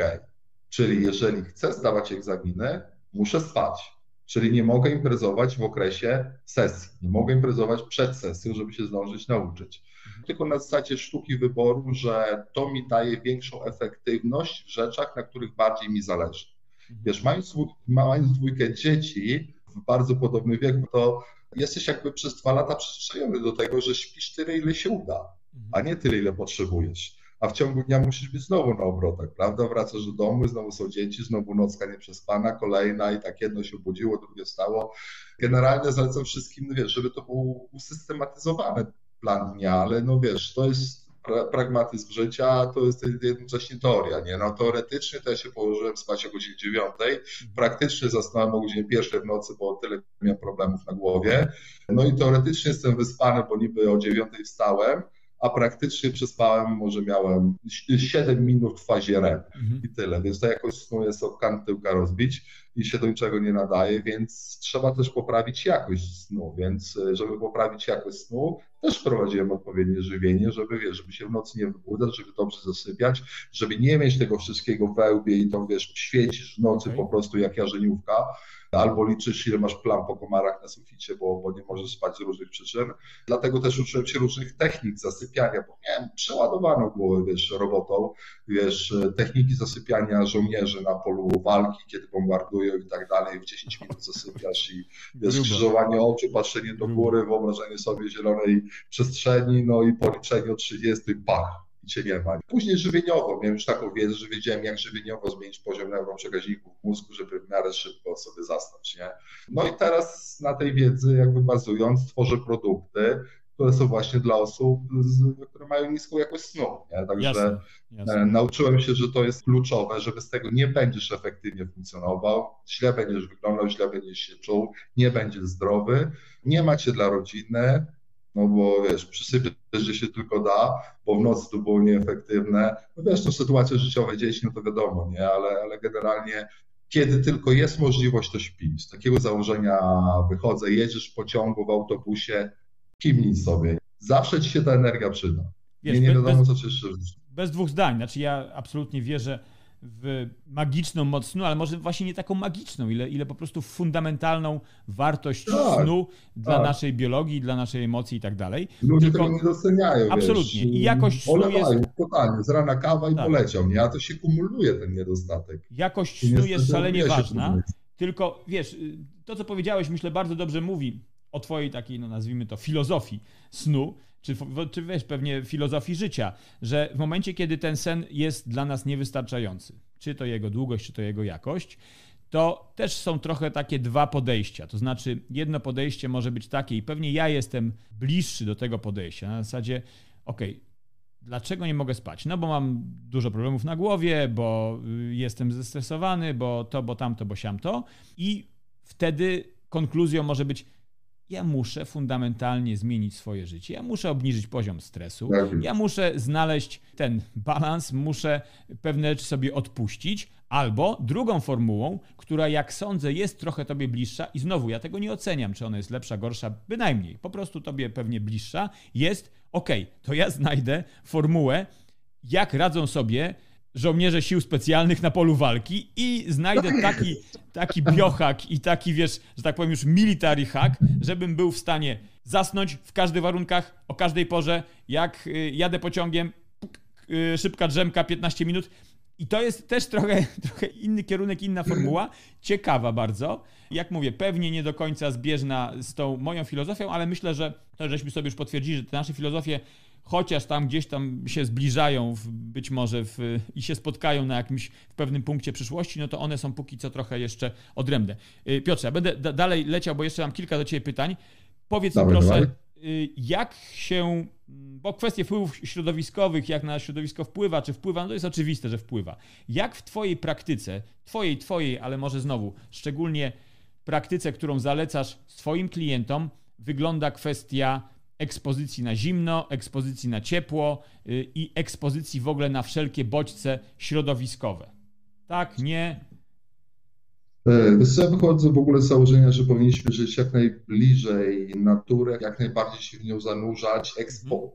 czyli jeżeli chcę zdawać egzaminy, muszę spać. Czyli nie mogę imprezować w okresie sesji, nie mogę imprezować przed sesją, żeby się zdążyć nauczyć. Tylko na zasadzie sztuki wyboru, że to mi daje większą efektywność w rzeczach, na których bardziej mi zależy. Wiesz, mając, mając dwójkę dzieci, w bardzo podobnym wieku, to jesteś jakby przez dwa lata przyzwyczajony do tego, że śpisz tyle, ile się uda, a nie tyle, ile potrzebujesz. A w ciągu dnia musisz być znowu na obrotach, prawda? Wracasz do domu, znowu są dzieci, znowu nocka nieprzespana, kolejna i tak jedno się obudziło, drugie stało. Generalnie zalecam wszystkim, wiesz, żeby to był usystematyzowany plan dnia, ale no wiesz, to jest pragmatyzm życia to jest jednocześnie teoria, nie? No teoretycznie to ja się położyłem spać o godzinie dziewiątej, praktycznie zasnąłem o godzinie pierwszej w nocy, bo tyle miałem problemów na głowie. No i teoretycznie jestem wyspany, bo niby o dziewiątej wstałem, a praktycznie przespałem, może miałem 7 minut w fazie REM mhm. i tyle, więc to jakoś snu jest o kant tyłka rozbić i się do niczego nie nadaje, więc trzeba też poprawić jakość snu, więc e, żeby poprawić jakość snu, też wprowadziłem odpowiednie żywienie, żeby, wiesz, żeby się w nocy nie wybudzać, żeby dobrze zasypiać, żeby nie mieć tego wszystkiego wełbie i to, wiesz, świecisz w nocy okay. po prostu jak jarzeniówka, albo liczysz, ile masz plam po komarach na suficie, bo, bo nie możesz spać z różnych przyczyn. Dlatego też uczyłem się różnych technik zasypiania, bo miałem przeładowaną głowę, wiesz, robotą, wiesz, techniki zasypiania żołnierzy na polu walki, kiedy bombardują i tak dalej, w 10 minut zasypiasz i wiesz, skrzyżowanie oczu, patrzenie do góry, wyobrażenie sobie zielonej przestrzeni, no i policzenie o 30, pach, cię nie ma. Później żywieniowo, miałem już taką wiedzę, że wiedziałem, jak żywieniowo zmienić poziom neuroprzekaźników w mózgu, żeby w miarę szybko sobie zasnąć, nie? No i teraz na tej wiedzy jakby bazując tworzę produkty, które są właśnie dla osób, które mają niską jakość snu. Nie? Także jasne, jasne. E, nauczyłem się, że to jest kluczowe, że bez tego nie będziesz efektywnie funkcjonował, źle będziesz wyglądał, źle będziesz się czuł, nie będziesz zdrowy, nie macie dla rodziny, no bo wiesz, przysypiesz, że się tylko da, bo w nocy to było nieefektywne. No wiesz, to sytuacje życiowe dzieci, no to wiadomo, nie, ale, ale generalnie kiedy tylko jest możliwość, to śpi. Z takiego założenia wychodzę, jedziesz w pociągu, w autobusie, kimnij sobie. Zawsze ci się ta energia przyda. Wiesz, nie, nie wiadomo, bez, co jeszcze Bez dwóch zdań. Znaczy ja absolutnie wierzę, w magiczną moc snu, ale może właśnie nie taką magiczną, ile, ile po prostu fundamentalną wartość tak, snu dla tak. naszej biologii, dla naszej emocji i tak dalej. Ludzie Tylko... tego nie doceniają. Absolutnie. Wiesz, I jakość snu jest... totalnie, z rana kawa i tak. poleciał, nie? A to się kumuluje ten niedostatek. Jakość snu jest szalenie ważna. Tylko wiesz, to co powiedziałeś, myślę, bardzo dobrze mówi o twojej takiej, no nazwijmy to, filozofii snu, czy, czy wiesz, pewnie filozofii życia, że w momencie, kiedy ten sen jest dla nas niewystarczający, czy to jego długość, czy to jego jakość, to też są trochę takie dwa podejścia. To znaczy, jedno podejście może być takie, i pewnie ja jestem bliższy do tego podejścia, na zasadzie, ok, Dlaczego nie mogę spać? No bo mam dużo problemów na głowie, bo y, jestem zestresowany, bo to, bo tamto, bo siamto. I wtedy konkluzją może być, ja muszę fundamentalnie zmienić swoje życie, ja muszę obniżyć poziom stresu, ja muszę znaleźć ten balans, muszę pewne rzeczy sobie odpuścić, albo drugą formułą, która jak sądzę jest trochę tobie bliższa i znowu ja tego nie oceniam, czy ona jest lepsza, gorsza, bynajmniej, po prostu tobie pewnie bliższa, jest ok, to ja znajdę formułę, jak radzą sobie żołnierze sił specjalnych na polu walki i znajdę taki, taki biohack i taki, wiesz, że tak powiem już military hack, żebym był w stanie zasnąć w każdych warunkach, o każdej porze, jak y, jadę pociągiem, y, szybka drzemka, 15 minut. I to jest też trochę, trochę inny kierunek, inna formuła, ciekawa bardzo. Jak mówię, pewnie nie do końca zbieżna z tą moją filozofią, ale myślę, że to żeśmy sobie już potwierdzili, że te nasze filozofie chociaż tam gdzieś tam się zbliżają w, być może w, i się spotkają na jakimś w pewnym punkcie przyszłości, no to one są póki co trochę jeszcze odrębne. Y, Piotrze, ja będę da dalej leciał, bo jeszcze mam kilka do Ciebie pytań. Powiedz mi proszę, dawaj. Y, jak się, bo kwestie wpływów środowiskowych, jak na środowisko wpływa, czy wpływa, no to jest oczywiste, że wpływa. Jak w Twojej praktyce, Twojej, Twojej, ale może znowu, szczególnie praktyce, którą zalecasz swoim klientom, wygląda kwestia ekspozycji na zimno, ekspozycji na ciepło y, i ekspozycji w ogóle na wszelkie bodźce środowiskowe. Tak, nie? E, ja wychodzę w ogóle z założenia, że powinniśmy żyć jak najbliżej natury, jak najbardziej się w nią zanurzać, ekspo, mhm.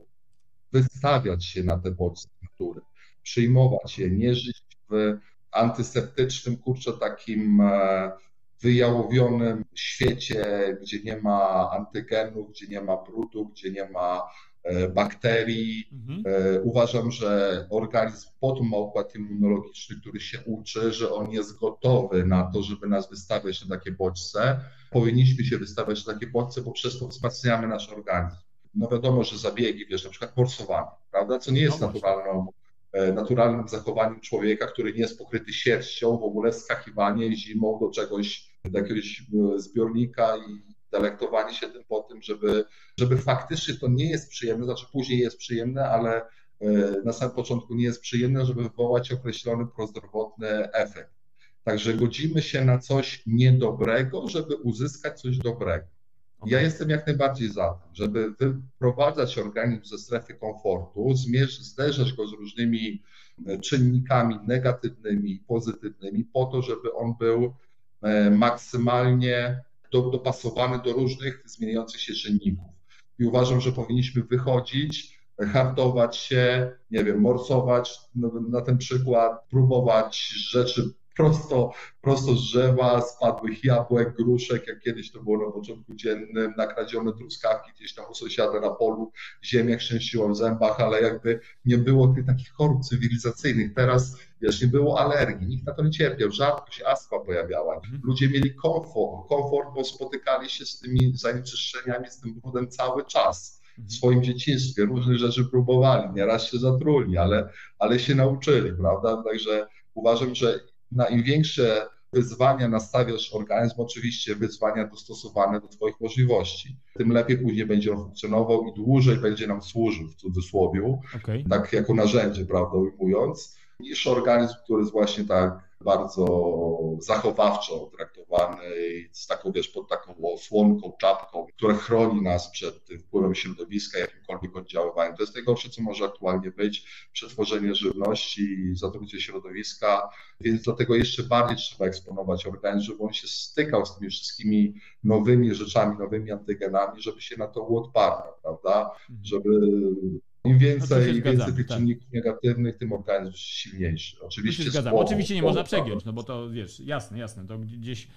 wystawiać się na te bodźce natury, przyjmować je, nie żyć w antyseptycznym, kurczę, takim e, wyjałowionym świecie, gdzie nie ma antygenów, gdzie nie ma brudu, gdzie nie ma e, bakterii. Mhm. E, uważam, że organizm potem ma układ immunologiczny, który się uczy, że on jest gotowy na to, żeby nas wystawiać na takie bodźce. Powinniśmy się wystawiać na takie bodźce, bo przez to wzmacniamy nasz organizm. No wiadomo, że zabiegi, wiesz, na przykład morsowanie, prawda, co nie jest no naturalną E, naturalnym zachowaniem człowieka, który nie jest pokryty sierścią, w ogóle skakiwanie zimą do czegoś, jakiegoś zbiornika i delektowanie się tym po tym, żeby, żeby faktycznie to nie jest przyjemne, znaczy później jest przyjemne, ale e, na samym początku nie jest przyjemne, żeby wywołać określony prozdrowotny efekt. Także godzimy się na coś niedobrego, żeby uzyskać coś dobrego. Ja jestem jak najbardziej za tym, żeby wyprowadzać organizm ze strefy komfortu, zmierz, zderzać go z różnymi e, czynnikami negatywnymi pozytywnymi, po to, żeby on był maksymalnie do, dopasowany do różnych zmieniających się czynników. I uważam, że powinniśmy wychodzić, hartować się, nie wiem, morsować no, na ten przykład, próbować rzeczy prosto, prosto z drzewa, spadłych jabłek, gruszek, jak kiedyś to było na początku dziennym, nakradzione truskawki gdzieś tam u sąsiada na polu, ziemia chrzęściła w zębach, ale jakby nie było tych takich chorób cywilizacyjnych. Teraz, wiesz, nie było alergii, nikt na to nie cierpiał, rzadko się astma pojawiała. Mhm. Ludzie mieli komfort, komfort, bo spotykali się z tymi zanieczyszczeniami, z tym brudem cały czas w mhm. swoim dzieciństwie, różnych rzeczy próbowali, nieraz się zatruli, ale, ale się nauczyli, prawda? Także uważam, że na im większe wyzwania nastawiasz organizm, oczywiście wyzwania dostosowane do Twoich możliwości, tym lepiej później będzie on funkcjonował i dłużej będzie nam służył w cudzysłowie, okay. tak jako narzędzie, prawda, ujmując, niż organizm, który jest właśnie tak bardzo zachowawczo traktowany z taką, wiesz, pod taką osłonką, czapką, która chroni nas przed wpływem środowiska, jakimkolwiek oddziaływaniem. To jest najgorsze, co może aktualnie być, przetworzenie żywności, zatrucie środowiska, więc dlatego jeszcze bardziej trzeba eksponować organizm, żeby on się stykał z tymi wszystkimi nowymi rzeczami, nowymi antygenami, żeby się na to uodparniał, prawda? Mhm. Żeby im więcej, im więcej tych tak. czynników negatywnych, tym organizm silniejszy. Oczywiście, się zgadzam. Oczywiście nie można przegiąć, no bo to wiesz, jasne, jasne, to gdzieś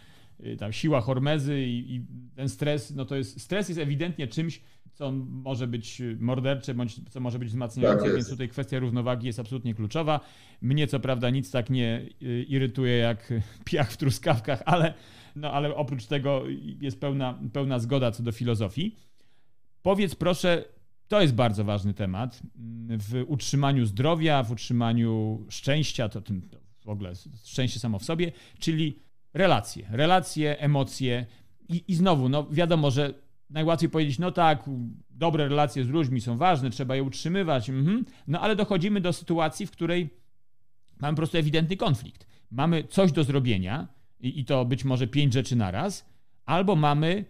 y, tam siła hormezy i, i, ten stres, no to jest, stres jest ewidentnie czymś, co może być mordercze, bądź co może być wzmacniające, tak więc tutaj kwestia równowagi jest absolutnie kluczowa. Mnie co prawda nic tak nie y, irytuje jak piach w truskawkach, ale, no, ale oprócz tego jest pełna, pełna zgoda co do filozofii. Powiedz proszę, to jest bardzo ważny temat w utrzymaniu zdrowia, w utrzymaniu szczęścia, to, tym, to w ogóle szczęście samo w sobie, czyli relacje, relacje, emocje i, i znowu, no wiadomo, że najłatwiej powiedzieć, no tak, dobre relacje z ludźmi są ważne, trzeba je utrzymywać, mhm. no ale dochodzimy do sytuacji, w której mamy po prostu ewidentny konflikt. Mamy coś do zrobienia i, i to być może pięć rzeczy naraz, albo mamy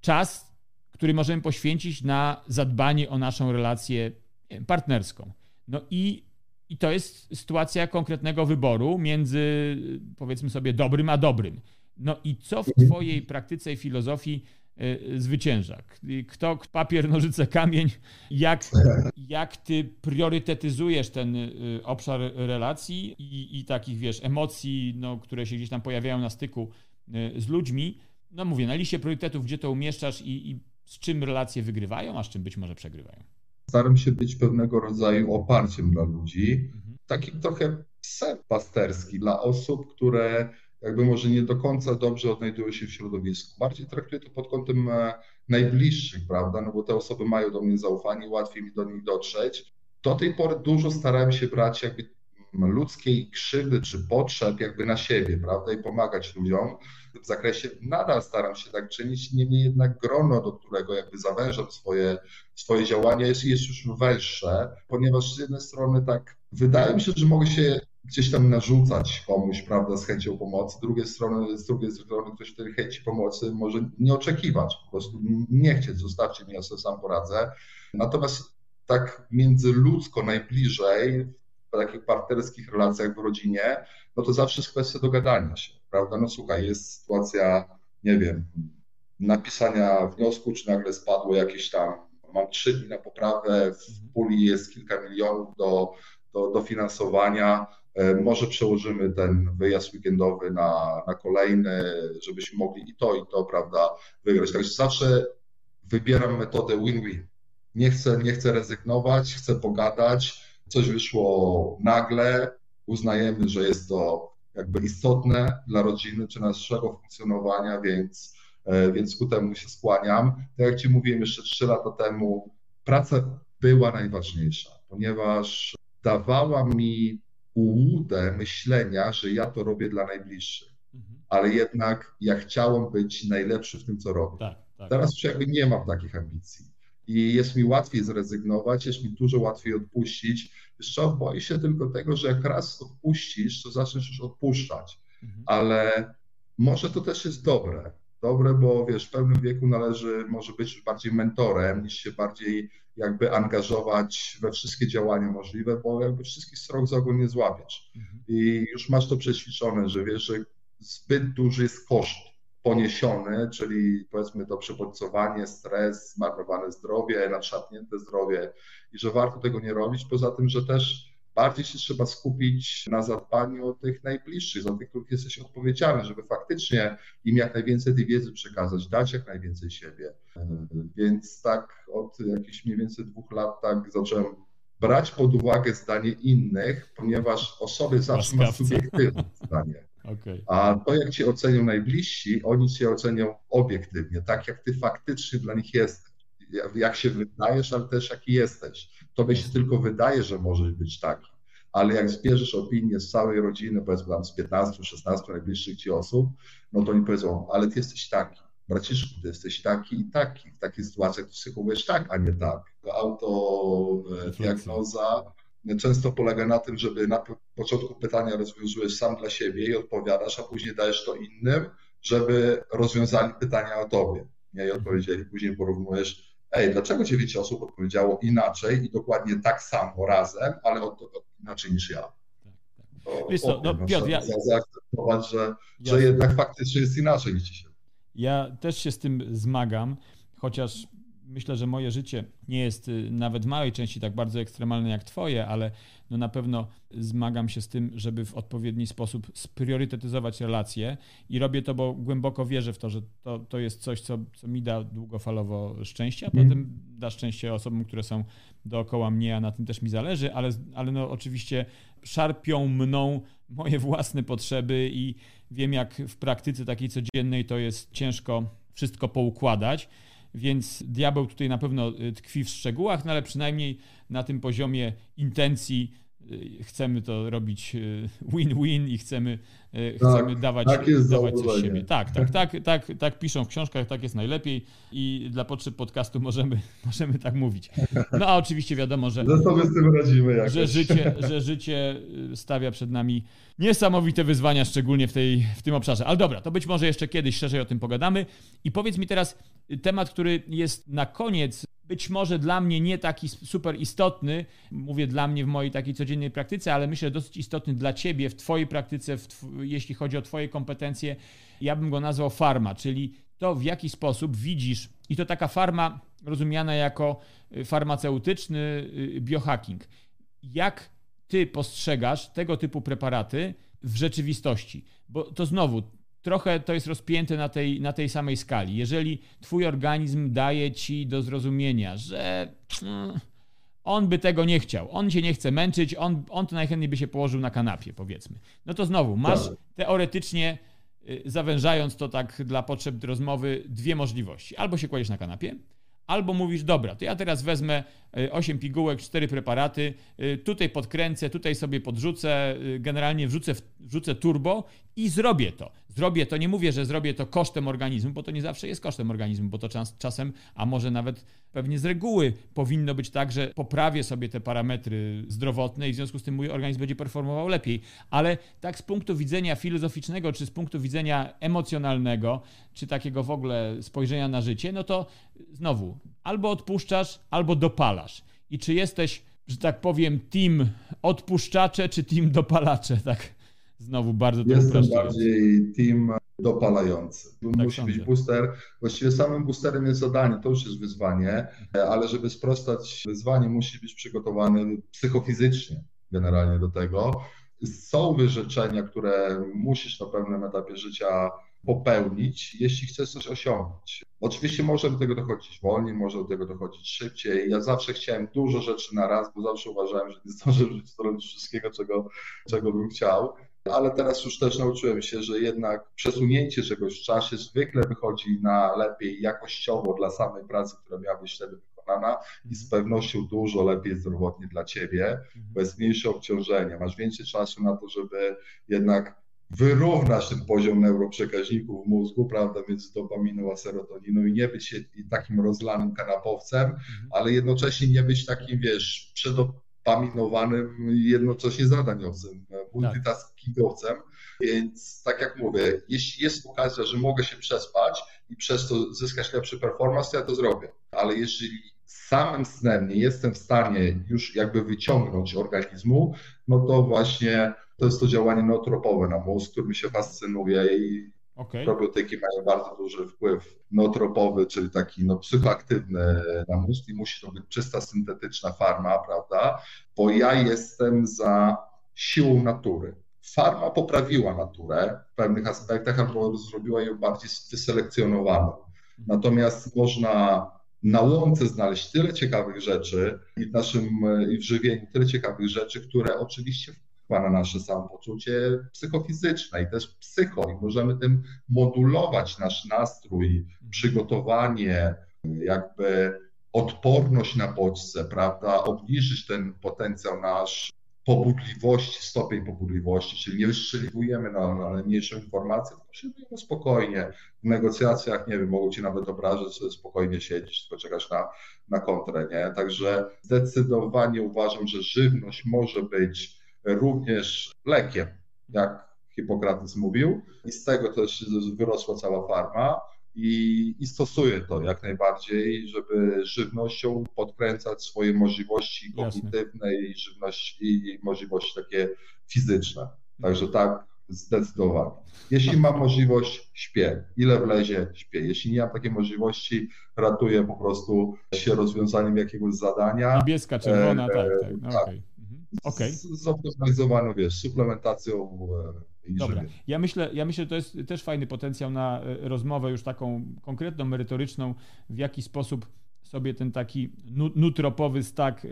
czas, który możemy poświęcić na zadbanie o naszą relację partnerską. No i, i to jest sytuacja konkretnego wyboru między, powiedzmy sobie, dobrym a dobrym. No i co w Twojej praktyce i filozofii y, zwycięża? Kto, papier, nożyce, kamień? Jak, jak ty priorytetyzujesz ten y, obszar relacji i, i takich, wiesz, emocji, no, które się gdzieś tam pojawiają na styku y, z ludźmi? No mówię, na liście priorytetów, gdzie to umieszczasz i, i z czym relacje wygrywają, a z czym być może przegrywają? Staram się być pewnego rodzaju oparciem dla ludzi, mhm. taki trochę psem pasterski dla osób, które jakby może nie do końca dobrze odnajdują się w środowisku. Bardziej traktuję to pod kątem e, najbliższych, prawda, no bo te osoby mają do mnie zaufanie, łatwiej mi do nich dotrzeć. Do tej pory dużo starałem się brać jakby ludzkiej krzywdy czy potrzeb jakby na siebie, prawda, i pomagać ludziom w zakresie. Nadal staram się tak czynić, niemniej jednak grono, do którego jakby zawężam swoje, swoje działania jest, jest już węższe, ponieważ z jednej strony tak wydaje mi się, że mogę się gdzieś tam narzucać komuś, prawda, z chęcią pomocy, z drugiej strony, z drugiej strony ktoś tej chęci pomocy może nie oczekiwać, po prostu nie chcieć, zostawcie mnie, ja sobie sam poradzę. Natomiast tak międzyludzko najbliżej, w takich partnerskich relacjach w rodzinie, no to zawsze jest kwestia dogadania się, prawda? No słuchaj, jest sytuacja, nie wiem, napisania wniosku, czy nagle spadło jakieś tam, mam trzy dni na poprawę, w puli jest kilka milionów do, do dofinansowania, E, może przełożymy ten wyjazd weekendowy na, na kolejny, żebyśmy mogli i to, i to, prawda, wygrać. Także zawsze wybieram metodę win-win. Nie chcę, nie chcę rezygnować, chcę pogadać. Coś wyszło nagle, uznajemy, że jest to jakby istotne dla rodziny czy naszego funkcjonowania, więc, e, więc ku temu się skłaniam. Tak jak Ci mówiłem jeszcze trzy lata temu, praca była najważniejsza, ponieważ dawała mi ułudę myślenia, że ja to robię dla najbliższych. Mhm. Ale jednak ja chciałem być najlepszy w tym, co robię. Tak, tak. Teraz już jakby nie mam takich ambicji. I jest mi łatwiej zrezygnować, jest mi dużo łatwiej odpuścić. Jeszcze boję się tylko tego, że jak raz odpuścisz, to zaczniesz już odpuszczać. Mhm. Ale może to też jest dobre. Dobre, bo wiesz, w pewnym wieku należy może być już bardziej mentorem, niż się bardziej jakby angażować we wszystkie działania możliwe, bo jakby wszystkich stron za ogon nie złapiesz. Mhm. I już masz to przećwiczone, że wiesz, że zbyt duży jest koszt poniesiony, czyli powiedzmy to przebodźcowanie, stres, zmarnowane zdrowie, nadszarpnięte zdrowie i że warto tego nie robić. Poza tym, że też bardziej się trzeba skupić na zadbaniu o tych najbliższych, za tych, których jesteś odpowiedzialny, żeby faktycznie im jak najwięcej tej wiedzy przekazać, dać jak najwięcej siebie. Więc tak od jakichś mniej więcej dwóch lat tak zacząłem brać pod uwagę zdanie innych, ponieważ o sobie zawsze ma subiektywne zdanie. Okay. A to, jak cię ocenią najbliżsi, oni cię ocenią obiektywnie, tak jak ty faktycznie dla nich jesteś. Jak się wydajesz, ale też jaki jesteś. Tobie się tylko wydaje, że możesz być taki, ale jak zbierzesz opinię z całej rodziny, powiedzmy tam z 15-16 najbliższych ci osób, no to oni powiedzą, ale ty jesteś taki, braciszku, ty jesteś taki i taki. W takich sytuacjach ty psychowujesz tak, a nie tak. Autodiagnoza często polega na tym, żeby na początku pytania rozwiązujesz sam dla siebie i odpowiadasz, a później dajesz to innym, żeby rozwiązali pytania o tobie. Nie? I odpowiedzieli, później porównujesz ej, dlaczego dziewięć osób odpowiedziało inaczej i dokładnie tak samo razem, ale od, od, inaczej niż ja. To, Wiesz co, no, Piotr, ja... zaakceptować, że, że jednak faktycznie jest inaczej niż dzisiaj. Ja też się z tym zmagam, chociaż myślę, że moje życie nie jest y, nawet w małej części tak bardzo ekstremalne jak Twoje, ale no na pewno zmagam się z tym, żeby w odpowiedni sposób spriorytetyzować relacje i robię to, bo głęboko wierzę w to, że to, to jest coś, co, co mi da długofalowo szczęście, a mm. potem da szczęście osobom, które są dookoła mnie, a na tym też mi zależy, ale, ale no oczywiście szarpią mną moje własne potrzeby i wiem, jak w praktyce takiej codziennej to jest ciężko wszystko poukładać. Więc diabeł tutaj na pewno y, tkwi w szczegółach, no ale przynajmniej na tym poziomie intencji chcemy to robić win-win i chcemy, tak, chcemy dawać, tak dawać coś z siebie. Tak, tak, tak, tak, tak piszą w książkach, tak jest najlepiej i dla potrzeb podcastu możemy, możemy tak mówić. No a oczywiście wiadomo, że, że sobie z tym radzimy jakoś. Że życie, że życie stawia przed nami niesamowite wyzwania, szczególnie w, tej, w tym obszarze. Ale dobra, to być może jeszcze kiedyś szerzej o tym pogadamy. I powiedz mi teraz temat, który jest na koniec być może dla mnie nie taki super istotny, mówię dla mnie w mojej takiej codziennej praktyce, ale myślę dosyć istotny dla ciebie w twojej praktyce, w tw jeśli chodzi o twoje kompetencje, ja bym go nazwał farma, czyli to w jaki sposób widzisz, i to taka farma rozumiana jako y, farmaceutyczny y, biohacking. Jak ty postrzegasz tego typu preparaty w rzeczywistości? Bo to znowu, trochę to jest rozpięte na tej, na tej samej skali. Jeżeli twój organizm daje ci do zrozumienia, że mm, on by tego nie chciał, on cię nie chce męczyć, on, on to najchętniej by się położył na kanapie, powiedzmy. No to znowu, masz tak. teoretycznie, y, zawężając to tak dla potrzeb rozmowy, dwie możliwości. Albo się kładziesz na kanapie, albo mówisz, dobra, to ja teraz wezmę 8 y, pigułek, 4 preparaty, y, tutaj podkręcę, tutaj sobie podrzucę, generalnie wrzucę, wrzucę turbo i zrobię to. Zrobię to, nie mówię, że zrobię to kosztem organizmu, bo to nie zawsze jest kosztem organizmu, bo to czas, czasem, a może nawet pewnie z reguły powinno być tak, że poprawię sobie te parametry zdrowotne i w związku z tym mój organizm będzie performował lepiej. Ale tak z punktu widzenia filozoficznego, czy z punktu widzenia emocjonalnego, czy takiego w ogóle spojrzenia na życie, no to znowu albo odpuszczasz, albo dopalasz. I czy jesteś, że tak powiem, team odpuszczacze, czy team dopalacze, tak? Znowu bardzo to Jestem bardziej team dopalający. Tak Musi sądzę. być booster. Właściwie samym boosterem jest zadanie, to już jest wyzwanie, ale żeby sprostać wyzwanie, musi być przygotowany psychofizycznie generalnie do tego. Są wyrzeczenia, które musisz na pewnym etapie życia popełnić, jeśli chcesz coś osiągnąć. Oczywiście może do tego dochodzić wolniej, może do tego dochodzić szybciej. Ja zawsze chciałem dużo rzeczy na raz, bo zawsze uważałem, że nie zdążę zrobić wszystkiego, czego, czego bym chciał ale teraz już też nauczyłem się, że jednak przesunięcie czegoś w czasie zwykle wychodzi na lepiej jakościowo dla samej pracy, która miała być wtedy wykonana i z mhm. pewnością dużo lepiej zdrowotnie dla ciebie, bo jest mniejsze obciążenie, masz więcej czasu na to, żeby jednak wyrównać ten poziom neuroprzekaźników w mózgu, prawda, między dopaminą a serotoniną i nie być takim rozlanym kanapowcem, mhm. ale jednocześnie nie być takim, wiesz, przedopaminowanym jednocześnie zadaniowcem, multitaskingowcem. Więc tak jak mówię, jeśli jest okazja, że mogę się przespać i przez to zyskać lepszy performance, to ja to zrobię. Ale jeżeli samym snem nie jestem w stanie już jakby wyciągnąć organizmu, no to właśnie to jest to działanie nootropowe na mózg, który mi się fascynuje i okay. probiotyki mają bardzo duży wpływ nootropowy, czyli taki no, psychoaktywny na mózg i musi to być czysta syntetyczna farma, prawda? Bo ja jestem za siłą natury. Farma poprawiła naturę w pewnych aspektach, albo zrobiła ją bardziej wyselekcjonowaną. Natomiast można na łące znaleźć tyle ciekawych rzeczy i w naszym i w żywieniu tyle ciekawych rzeczy, które oczywiście wpływa na nasze samopoczucie psychofizyczne i też psycho i możemy tym modulować nasz nastrój, przygotowanie, jakby odporność na bodźce, prawda, obniżyć ten potencjał nasz pobudliwości, stopień pobudliwości, czyli nie wystrzeliwujemy na, na najmniejszą informację, tylko siedzimy spokojnie. W negocjacjach, nie wiem, mogą ci nawet obrażać, że spokojnie siedzisz, tylko czekasz na, na kontrę, nie? Także zdecydowanie uważam, że żywność może być również lekiem, jak Hipokrates mówił i z tego też wyrosła cała farma i, i stosuję to jak najbardziej, żeby żywnością podkręcać swoje możliwości kognitywne i żywności i możliwości takie fizyczne. Także tak, zdecydowanie. Jeśli mam możliwość, śpię. Ile wlezie, śpię. Jeśli nie mam takiej możliwości, ratuję po prostu się rozwiązaniem jakiegoś zadania. Niebieska, czerwona, e, tak, tak. No, tak. Okay. Okay. Zoptymalizowaną, wiesz, suplementacją e, Dobra. Ja myślę, ja myślę, że to jest też fajny potencjał na e, rozmowę już taką konkretną, merytoryczną, w jaki sposób sobie ten taki nutropowy stack e,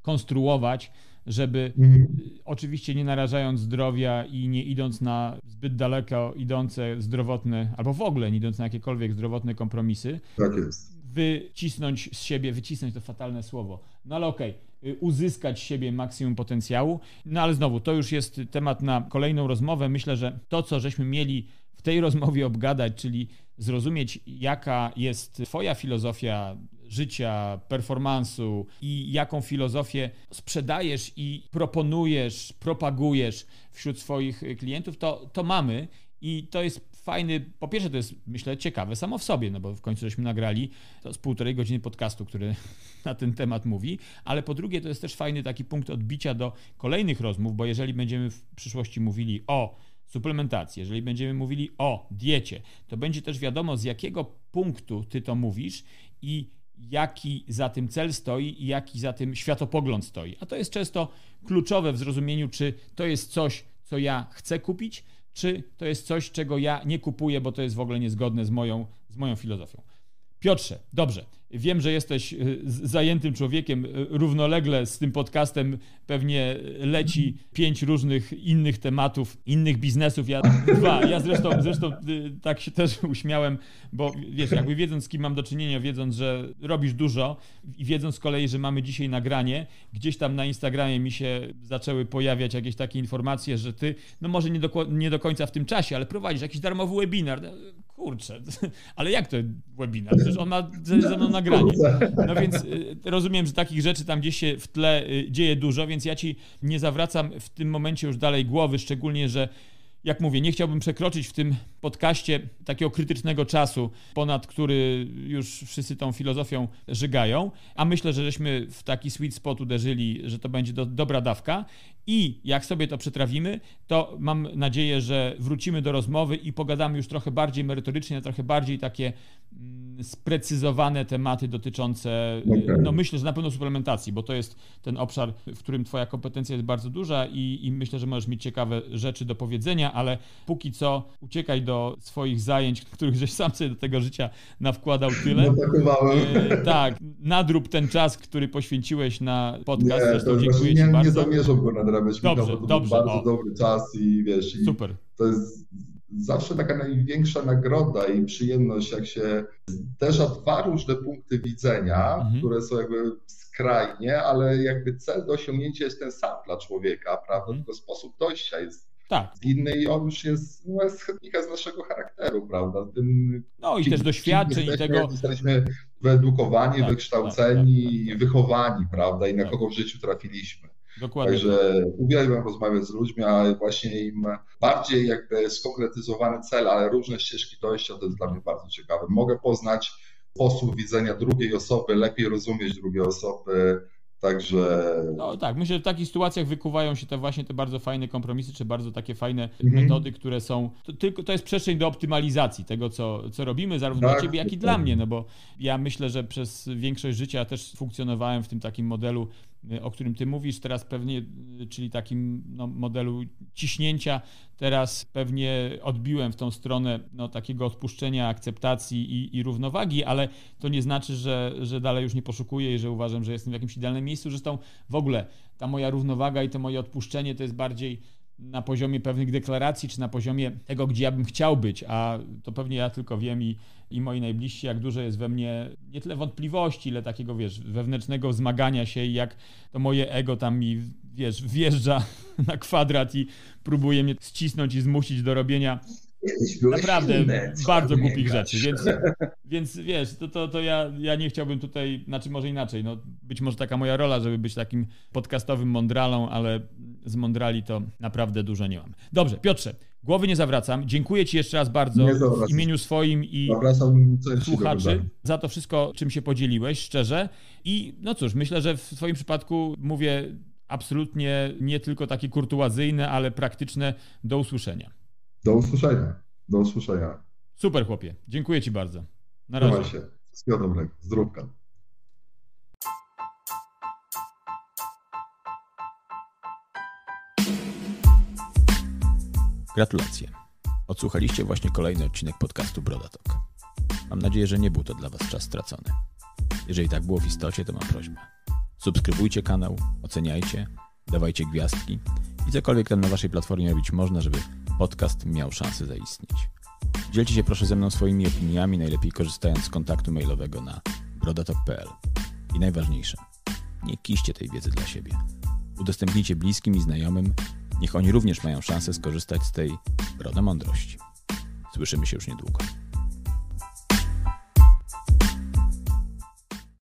skonstruować, żeby mhm. E, oczywiście nie narażając zdrowia i nie idąc na zbyt daleko idące zdrowotne, albo w ogóle nie idąc na jakiekolwiek zdrowotne kompromisy, tak jest wycisnąć z siebie, wycisnąć to fatalne słowo, no ale okej, okay, uzyskać z siebie maksimum potencjału. No ale znowu, to już jest temat na kolejną rozmowę. Myślę, że to, co żeśmy mieli w tej rozmowie obgadać, czyli zrozumieć, jaka jest Twoja filozofia życia, performansu i jaką filozofię sprzedajesz i proponujesz, propagujesz wśród swoich klientów, to, to mamy. I to jest fajny, po pierwsze to jest myślę ciekawe samo w sobie, no bo w końcu żeśmy nagrali to z półtorej godziny podcastu, który na ten temat mówi, ale po drugie to jest też fajny taki punkt odbicia do kolejnych rozmów, bo jeżeli będziemy w przyszłości mówili o suplementacji, jeżeli będziemy mówili o diecie, to będzie też wiadomo z jakiego punktu ty to mówisz i jaki za tym cel stoi i jaki za tym światopogląd stoi. A to jest często kluczowe w zrozumieniu, czy to jest coś, co ja chcę kupić, czy to jest coś, czego ja nie kupuję, bo to jest w ogóle niezgodne z moją, z moją filozofią. Piotrze, dobrze. Wiem, że jesteś y, zajętym człowiekiem. Y, równolegle z tym podcastem pewnie leci pięć różnych innych tematów, innych biznesów. Ja dwa. Ja zresztą, zresztą y, tak się też uśmiałem, bo wiesz, jakby wiedząc, z kim mam do czynienia, wiedząc, że robisz dużo i wiedząc z kolei, że mamy dzisiaj nagranie, gdzieś tam na Instagramie mi się zaczęły pojawiać jakieś takie informacje, że ty, no może nie do, nie do końca w tym czasie, ale prowadzisz jakiś darmowy webinar. Kurczę, ale jak to webinar? Przecież on ma ze mną nagranie. No więc y, rozumiem, że takich rzeczy tam gdzieś się w tle y, dzieje dużo, więc ja ci nie zawracam w tym momencie już dalej głowy, szczególnie, że jak mówię, nie chciałbym przekroczyć w tym podcaście takiego krytycznego czasu, ponad który już wszyscy tą filozofią żygają, a myślę, że żeśmy w taki sweet spot uderzyli, że to będzie do, dobra dawka. I jak sobie to przetrawimy, to mam nadzieję, że wrócimy do rozmowy i pogadamy już trochę bardziej merytorycznie, trochę bardziej takie mm, sprecyzowane tematy dotyczące, no myślę, że na pewno suplementacji, bo to jest ten obszar, w którym Twoja kompetencja jest bardzo duża i, i myślę, że możesz mieć ciekawe rzeczy do powiedzenia, ale póki co uciekaj do swoich zajęć, których żeś sam sobie do tego życia nawkładał tyle. E, tak, nadrób ten czas, który poświęciłeś na podcast, nie, zresztą dziękuję Ci nie, bardzo. Nie zamierzam go nadrabiać, dobrze, Michał, to dobrze, był bardzo o. dobry czas i wiesz, i Super. to jest zawsze taka największa nagroda i przyjemność, jak się zderza dwa różne punkty widzenia, mhm. które są jakby skrajnie, ale jakby cel do osiągnięcia jest ten sam dla człowieka, prawda? Mhm. Tylko sposób dojścia jest tak. inny i on już jest, no jest z naszego charakteru, prawda? Tym, no i też doświadczeń i tego. Jesteśmy wyedukowani, tak, wykształceni tak, tak, tak, wychowani, prawda? I na tak. kogo w życiu trafiliśmy. Dokładnie. Także uwielbiam rozmawiać z ludźmi, a właśnie im bardziej jakby skonkretyzowany cel, ale różne ścieżki dojścia, to jest dla mnie bardzo ciekawe. Mogę poznać sposób widzenia drugiej osoby, lepiej rozumieć drugiej osoby, Także. No tak, myślę, że w takich sytuacjach wykuwają się te właśnie te bardzo fajne kompromisy, czy bardzo takie fajne mhm. metody, które są. To, tylko to jest przestrzeń do optymalizacji tego, co, co robimy, zarówno tak, dla ciebie, jak i dla mnie. No bo ja myślę, że przez większość życia też funkcjonowałem w tym takim modelu o którym ty mówisz, teraz pewnie, y, czyli takim no, modelu ciśnięcia, teraz pewnie odbiłem w tą stronę no, takiego odpuszczenia, akceptacji i, i, równowagi, ale to nie znaczy, że, że dalej już nie poszukuję i że uważam, że jestem w jakimś idealnym miejscu. Zresztą w ogóle ta moja równowaga i to moje odpuszczenie to jest bardziej na poziomie pewnych deklaracji, czy na poziomie tego, gdzie ja bym chciał być, a to pewnie ja tylko wiem i, i moi najbliżsi, jak dużo jest we mnie nie tyle wątpliwości, ile takiego, wiesz, wewnętrznego zmagania się i jak to moje ego tam mi, wiesz, wjeżdża na kwadrat i próbuje mnie ścisnąć i zmusić do robienia Naprawdę bardzo głupich rzeczy, więc, więc wiesz, to, to, to ja, ja nie chciałbym tutaj, znaczy może inaczej, no być może taka moja rola, żeby być takim podcastowym mądralą, ale z mądrali to naprawdę dużo nie mam. Dobrze, Piotrze, głowy nie zawracam. Dziękuję Ci jeszcze raz bardzo w imieniu swoim i słuchaczy za to wszystko, czym się podzieliłeś, szczerze. I no cóż, myślę, że w Twoim przypadku mówię absolutnie nie tylko takie kurtuazyjne, ale praktyczne. Do usłyszenia. Do usłyszenia. Do usłyszenia. Super chłopie. Dziękuję Ci bardzo. Na razie. się. Wszystkiego dobrego. Zdrówka. Gratulacje. Odsłuchaliście właśnie kolejny odcinek podcastu Brodatok. Mam nadzieję, że nie był to dla Was czas stracony. Jeżeli tak było w istocie, to mam prośbę. Subskrybujcie kanał, oceniajcie, dawajcie gwiazdki i cokolwiek tam na Waszej platformie robić można, żeby podcast miał szansę zaistnieć. Dzielcie się proszę ze mną swoimi opiniami, najlepiej korzystając z kontaktu mailowego na brodatok.pl. I najważniejsze, nie kiście tej wiedzy dla siebie. Udostępnijcie bliskim i znajomym, niech oni również mają szansę skorzystać z tej broda mądrości. Słyszymy się już niedługo.